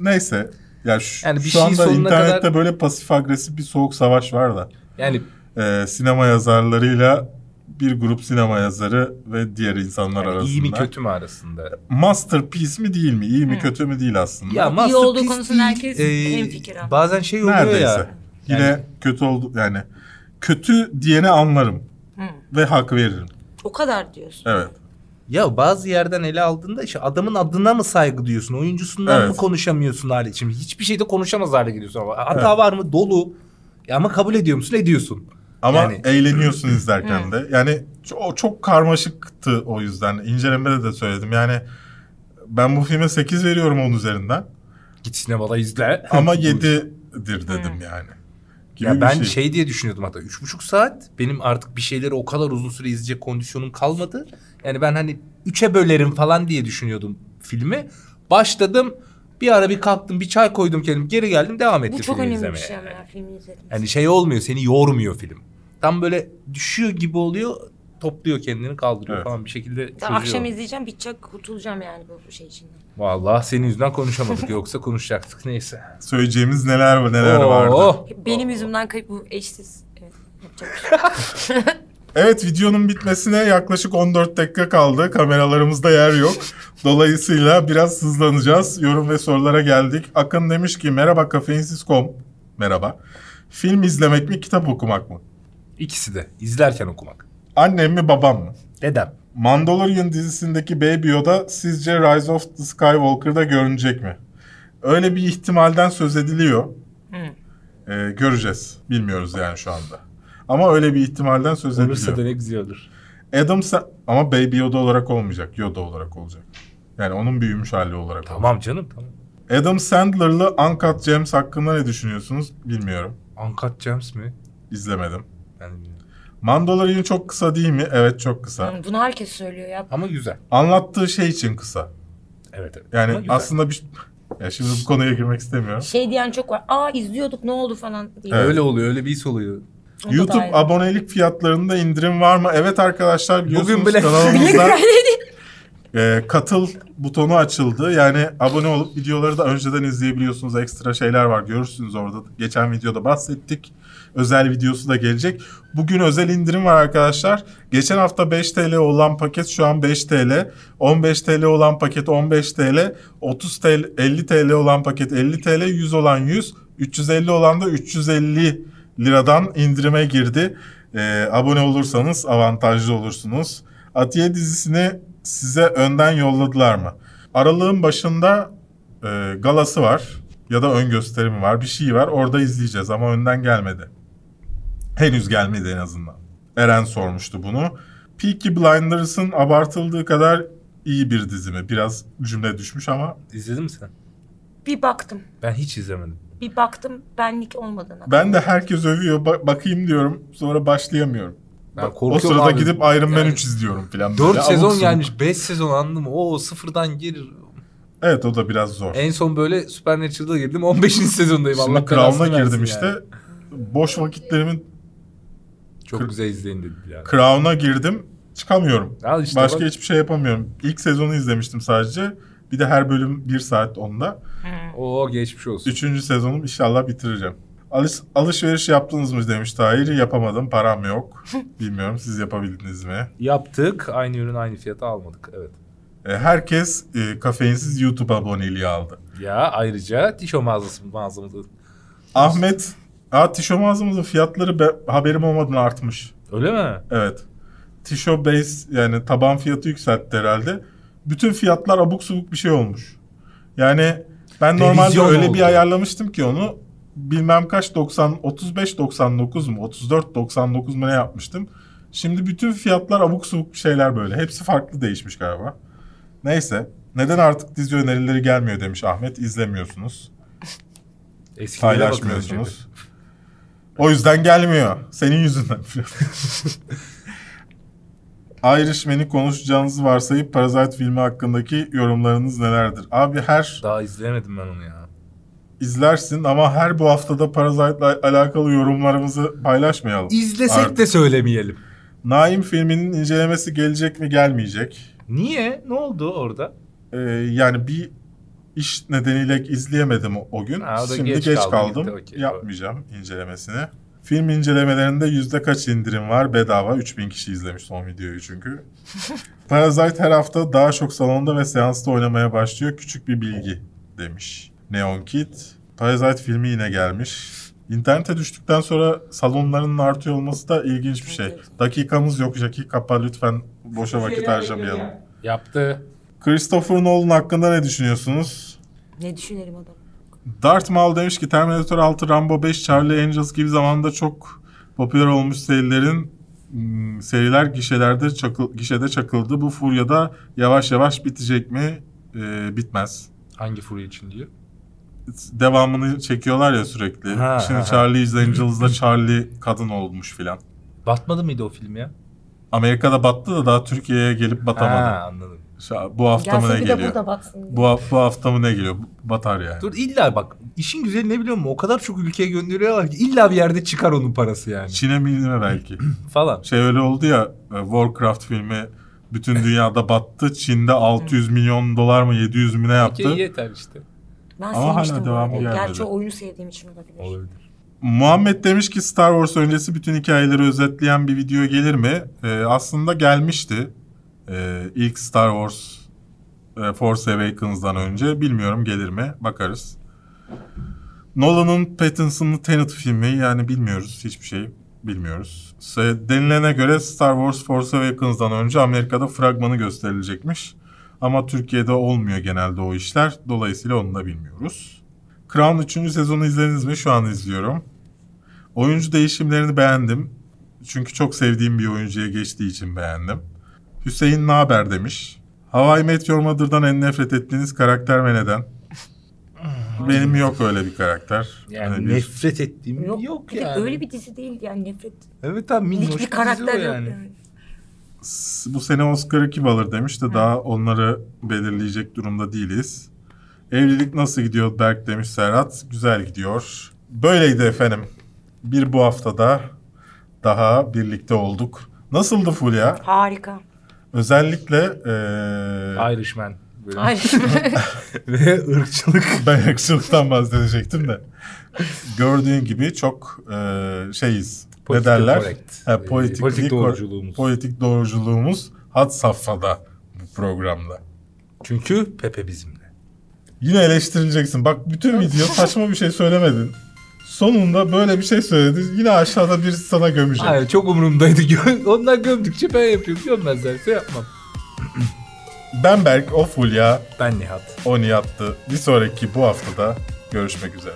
neyse. Ya şu, Yani bir şu şeyin anda sonuna internette kadar- böyle pasif agresif bir soğuk savaş var da. Yani Ee, sinema yazarlarıyla bir grup sinema yazarı ve diğer insanlar Yani arasında. iyi mi kötü mü arasında? Masterpiece mi değil mi? İyi mi kötü mü değil aslında. Ya İyi masterpiece olduğu konusunda herkes değil, hemfikir. Bazen şey oluyor Neredeyse. ya. Yine Yani- kötü oldu yani. Kötü diyene anlarım Hı. ve hak veririm. O kadar diyorsun. Evet. Ya bazı yerden ele aldığında işte adamın adına mı saygı duyuyorsun? Oyuncusundan Evet. mı konuşamıyorsun hali? Şimdi hiçbir şeyde konuşamaz hale geliyorsun ama hata var mı? Dolu. Ya ama kabul ediyor musun? Ediyorsun. Ama Yani- eğleniyorsun izlerken de. Yani o çok karmaşıktı o yüzden. İncelemede de söyledim. Yani ben bu filme 8 veriyorum 10 üzerinden. Git sinemada izle. Ama 7'dir dedim yani. Gibi Ya ben şey. şey. diye düşünüyordum hatta üç buçuk saat benim artık bir şeyleri o kadar uzun süre izleyecek kondisyonum kalmadı. Yani ben hani üçe bölerim falan diye düşünüyordum filmi. Başladım bir ara bir kalktım bir çay koydum kendim geri geldim devam ettim Bu çok önemli bir şey ama ya filmi izledim. Yani şey olmuyor seni yormuyor film. Tam böyle düşüyor gibi oluyor topluyor kendini kaldırıyor Evet. falan bir şekilde çözüyor. Akşam izleyeceğim bitecek kurtulacağım yani bu şey içinden. Vallahi senin yüzünden konuşamadık yoksa konuşacaktık neyse. Söyleyeceğimiz neler var neler Oo. vardı. Benim yüzümden kayıp bu eşsiz. Evet, şey. Evet videonun bitmesine yaklaşık 14 dakika kaldı. Kameralarımızda yer yok. Dolayısıyla biraz hızlanacağız. Yorum ve sorulara geldik. Akın demiş ki merhaba kafeinsiz.com. Merhaba. Film izlemek mi kitap okumak mı? İkisi de izlerken okumak. Annem mi babam mı? Dedem. Mandalorian dizisindeki Baby Yoda sizce Rise of the Skywalker'da görünecek mi? Öyle bir ihtimalden söz ediliyor. Ee, göreceğiz. Bilmiyoruz yani şu anda. Ama öyle bir ihtimalden söz Olursa ediliyor. da ne güzel olur. Adam Sa- ama Baby Yoda olarak olmayacak. Yoda olarak olacak. Yani onun büyümüş hali olarak Tamam canım tamam. olacak. Adam Sandler'lı Uncut Gems hakkında ne düşünüyorsunuz? Bilmiyorum. Uncut Gems mi? İzlemedim. Ben de bilmiyorum. Mandalorian çok kısa değil mi? Evet çok kısa. Bunu herkes söylüyor ya. Ama güzel. Anlattığı şey için kısa. Evet evet. Yani güzel. aslında bir... Ya şimdi bu konuya girmek istemiyorum. Şey diyen çok var. Aa izliyorduk ne oldu falan diye. Evet. Öyle oluyor öyle bir his oluyor. O da YouTube abonelik fiyatlarında indirim var mı? Evet arkadaşlar biliyorsunuz Bugün bile- kanalımızda e, katıl butonu açıldı. Yani abone olup videoları da önceden izleyebiliyorsunuz. Ekstra şeyler var görürsünüz orada. Geçen videoda bahsettik. Özel videosu da gelecek. Bugün özel indirim var arkadaşlar. Geçen hafta 5 TL olan paket şu an 5 TL. 15 TL olan paket 15 TL. 30 TL, 50 TL olan paket 50 TL. 100 olan 100. 350 olan da 350 liradan indirime girdi. Ee, abone olursanız avantajlı olursunuz. Atiye dizisini size önden yolladılar mı? Aralığın başında e, galası var ya da ön gösterimi var. Bir şey var. Orada izleyeceğiz ama önden gelmedi. Henüz gelmedi en azından. Eren sormuştu bunu. Peaky Blinders'ın abartıldığı kadar iyi bir dizi mi? Biraz cümle düşmüş ama İzledin mi sen? Bir baktım. Ben hiç izlemedim. Bir baktım benlik olmadığına. ben de herkes övüyor. Ba- bakayım diyorum. Sonra başlayamıyorum. Ben o sırada abi. gidip Iron Man Yani 3 izliyorum falan. 4 Böyle sezon gelmiş 5 sezon anladın mı? Oo sıfırdan gir. Evet o da biraz zor. En son böyle Supernatural'da girdim 15. sezondayım. Şimdi Allah Crown'a girdim versin işte. yani. Boş vakitlerimin Çok Kır- güzel izleyin dedi yani. Crown'a girdim. Çıkamıyorum. Al işte Başka bak. hiçbir şey yapamıyorum. İlk sezonu izlemiştim sadece. Bir de her bölüm bir saat onda. Oo geçmiş olsun. Üçüncü sezonum inşallah bitireceğim. Alış, alışveriş yaptınız mı demiş Tahir. Yapamadım. Param yok. Bilmiyorum siz yapabildiniz mi? Yaptık. Aynı ürün aynı fiyata almadık. Evet. E, herkes e, kafeinsiz YouTube aboneliği aldı. Ya ayrıca tişo mağazası mağazamızda. Ahmet, Aa, tişo mağazamızın fiyatları be- haberim olmadan artmış. Öyle mi? Evet. Tişo base yani taban fiyatı yükseltti herhalde. Bütün fiyatlar abuk subuk bir şey olmuş. Yani ben normalde Revizyon öyle oldu. bir ayarlamıştım ki onu bilmem kaç 90 35 99 mu 34 99 mu ne yapmıştım. Şimdi bütün fiyatlar abuk subuk şeyler böyle. Hepsi farklı değişmiş galiba. Neyse. Neden artık dizi önerileri gelmiyor demiş Ahmet. İzlemiyorsunuz. Eskilere. Paylaşmıyorsunuz. O yüzden gelmiyor. Senin yüzünden. Irishman'i konuşacağınızı varsayıp Parasite filmi hakkındaki yorumlarınız nelerdir? Abi her Daha izleyemedim ben onu ya. İzlersin ama her bu haftada Parasite'la alakalı yorumlarımızı paylaşmayalım. İzlesek Artık. de söylemeyelim. Naim filminin incelemesi gelecek mi gelmeyecek? Niye? Ne oldu orada? Ee, yani bir iş nedeniyle izleyemedim o, o gün. Ha, o Şimdi geç geç, kaldı, kaldım. gitti, okey, Yapmayacağım incelemesini. Film incelemelerinde yüzde kaç indirim var? Bedava. 3000 kişi izlemiş son videoyu çünkü. Parasite her hafta daha çok salonda ve seansta oynamaya başlıyor. Küçük bir bilgi demiş. Neon Kid. Parasite filmi yine gelmiş. İnternete düştükten sonra salonlarının artıyor olması da ilginç bir şey. Evet. Dakikamız yok Jackie kapa lütfen boşa vakit harcamayalım. Yaptı. Christopher Nolan hakkında ne düşünüyorsunuz? Ne düşünelim adam? Darth Maul demiş ki Terminator 6, Rambo 5, Charlie Angels gibi zamanda çok popüler olmuş serilerin hmm, seriler gişelerde çakıl, gişede çakıldı. Bu furyada yavaş yavaş bitecek mi? e, bitmez. Hangi furya için diyor? Devamını çekiyorlar ya sürekli. Ha, Şimdi ha, ha. Charlie's Angels'da Charlie kadın olmuş filan. Batmadı mıydı o film ya? Amerika'da battı da daha Türkiye'ye gelip batamadı. Ha anladım. Bu hafta mı ne geliyor? Bu, bu hafta mı ne geliyor? Batar yani. Dur illa bak işin güzeli ne biliyor musun? O kadar çok ülkeye gönderiyorlar ki illa bir yerde çıkar onun parası yani Çin'e mi belki. falan. Şey öyle oldu ya e, Warcraft filmi bütün dünyada battı. Çin'de 600 milyon dolar mı 700 mü ne yaptı? Okey yeter işte. Ben Ama hala devamı gelmedi. Gerçi oyunu sevdiğim için olabilir. Olabilir. Muhammed demiş ki Star Wars öncesi bütün hikayeleri özetleyen bir video gelir mi? Ee, aslında gelmişti. Ee, ilk Star Wars e, Force Awakens'dan önce. Bilmiyorum gelir mi? Bakarız. Nolan'ın Pattinson'lı Tenet filmi yani bilmiyoruz. Hiçbir şey bilmiyoruz. Denilene göre Star Wars Force Awakens'dan önce Amerika'da fragmanı gösterilecekmiş. Ama Türkiye'de olmuyor genelde o işler. Dolayısıyla onu da bilmiyoruz. Crown 3. sezonu izlediniz mi? Şu an izliyorum. Oyuncu değişimlerini beğendim. Çünkü çok sevdiğim bir oyuncuya geçtiği için beğendim. Hüseyin Naber demiş. Hawaii Meteor Mother'dan en nefret ettiğiniz karakter ve neden? Benim yok öyle bir karakter. Yani Hani bir- nefret ettiğim yok, Yok, bir yani. öyle bir dizi değil yani nefret. Evet abi minnoş Hiçbir bir karakter yok yani. yani. Bu sene Oscar'ı kim alır demiş de daha onları belirleyecek durumda değiliz. Evlilik nasıl gidiyor Berk demiş Serhat. Güzel gidiyor. Böyleydi efendim. Bir bu haftada daha birlikte olduk. Nasıldı Fulya? Harika. Özellikle eee Irishman. Ve ırkçılık. ben ırkçılıktan bahsedecektim de. Gördüğün gibi çok eee, şeyiz. Ne derler? correct. Ha, politik, Politik doğruculuğumuz. Politik doğruculuğumuz had safhada bu programda. Çünkü Pepe bizimle. Yine eleştirileceksin. Bak bütün video saçma bir şey söylemedin. Sonunda böyle bir şey söyledin. Yine aşağıda birisi sana gömecek. Hayır çok umurumdaydı. Onlar gömdükçe ben yapıyorum. Gömmezlerse yapmam. Ben Berk, o Fulya, Ben Nihat. o Nihat'tı. Bir sonraki bu haftada görüşmek üzere.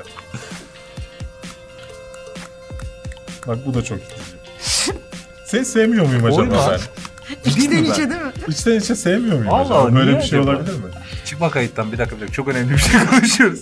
Bak bu da çok itici. Seni sevmiyor muyum acaba Oyma. ben? İçten içe değil mi? İçten içe sevmiyor muyum Allah acaba? Böyle bir şey acaba? olabilir mi? Çıkma kayıttan bir dakika bir dakika. Çok önemli bir şey konuşuyoruz.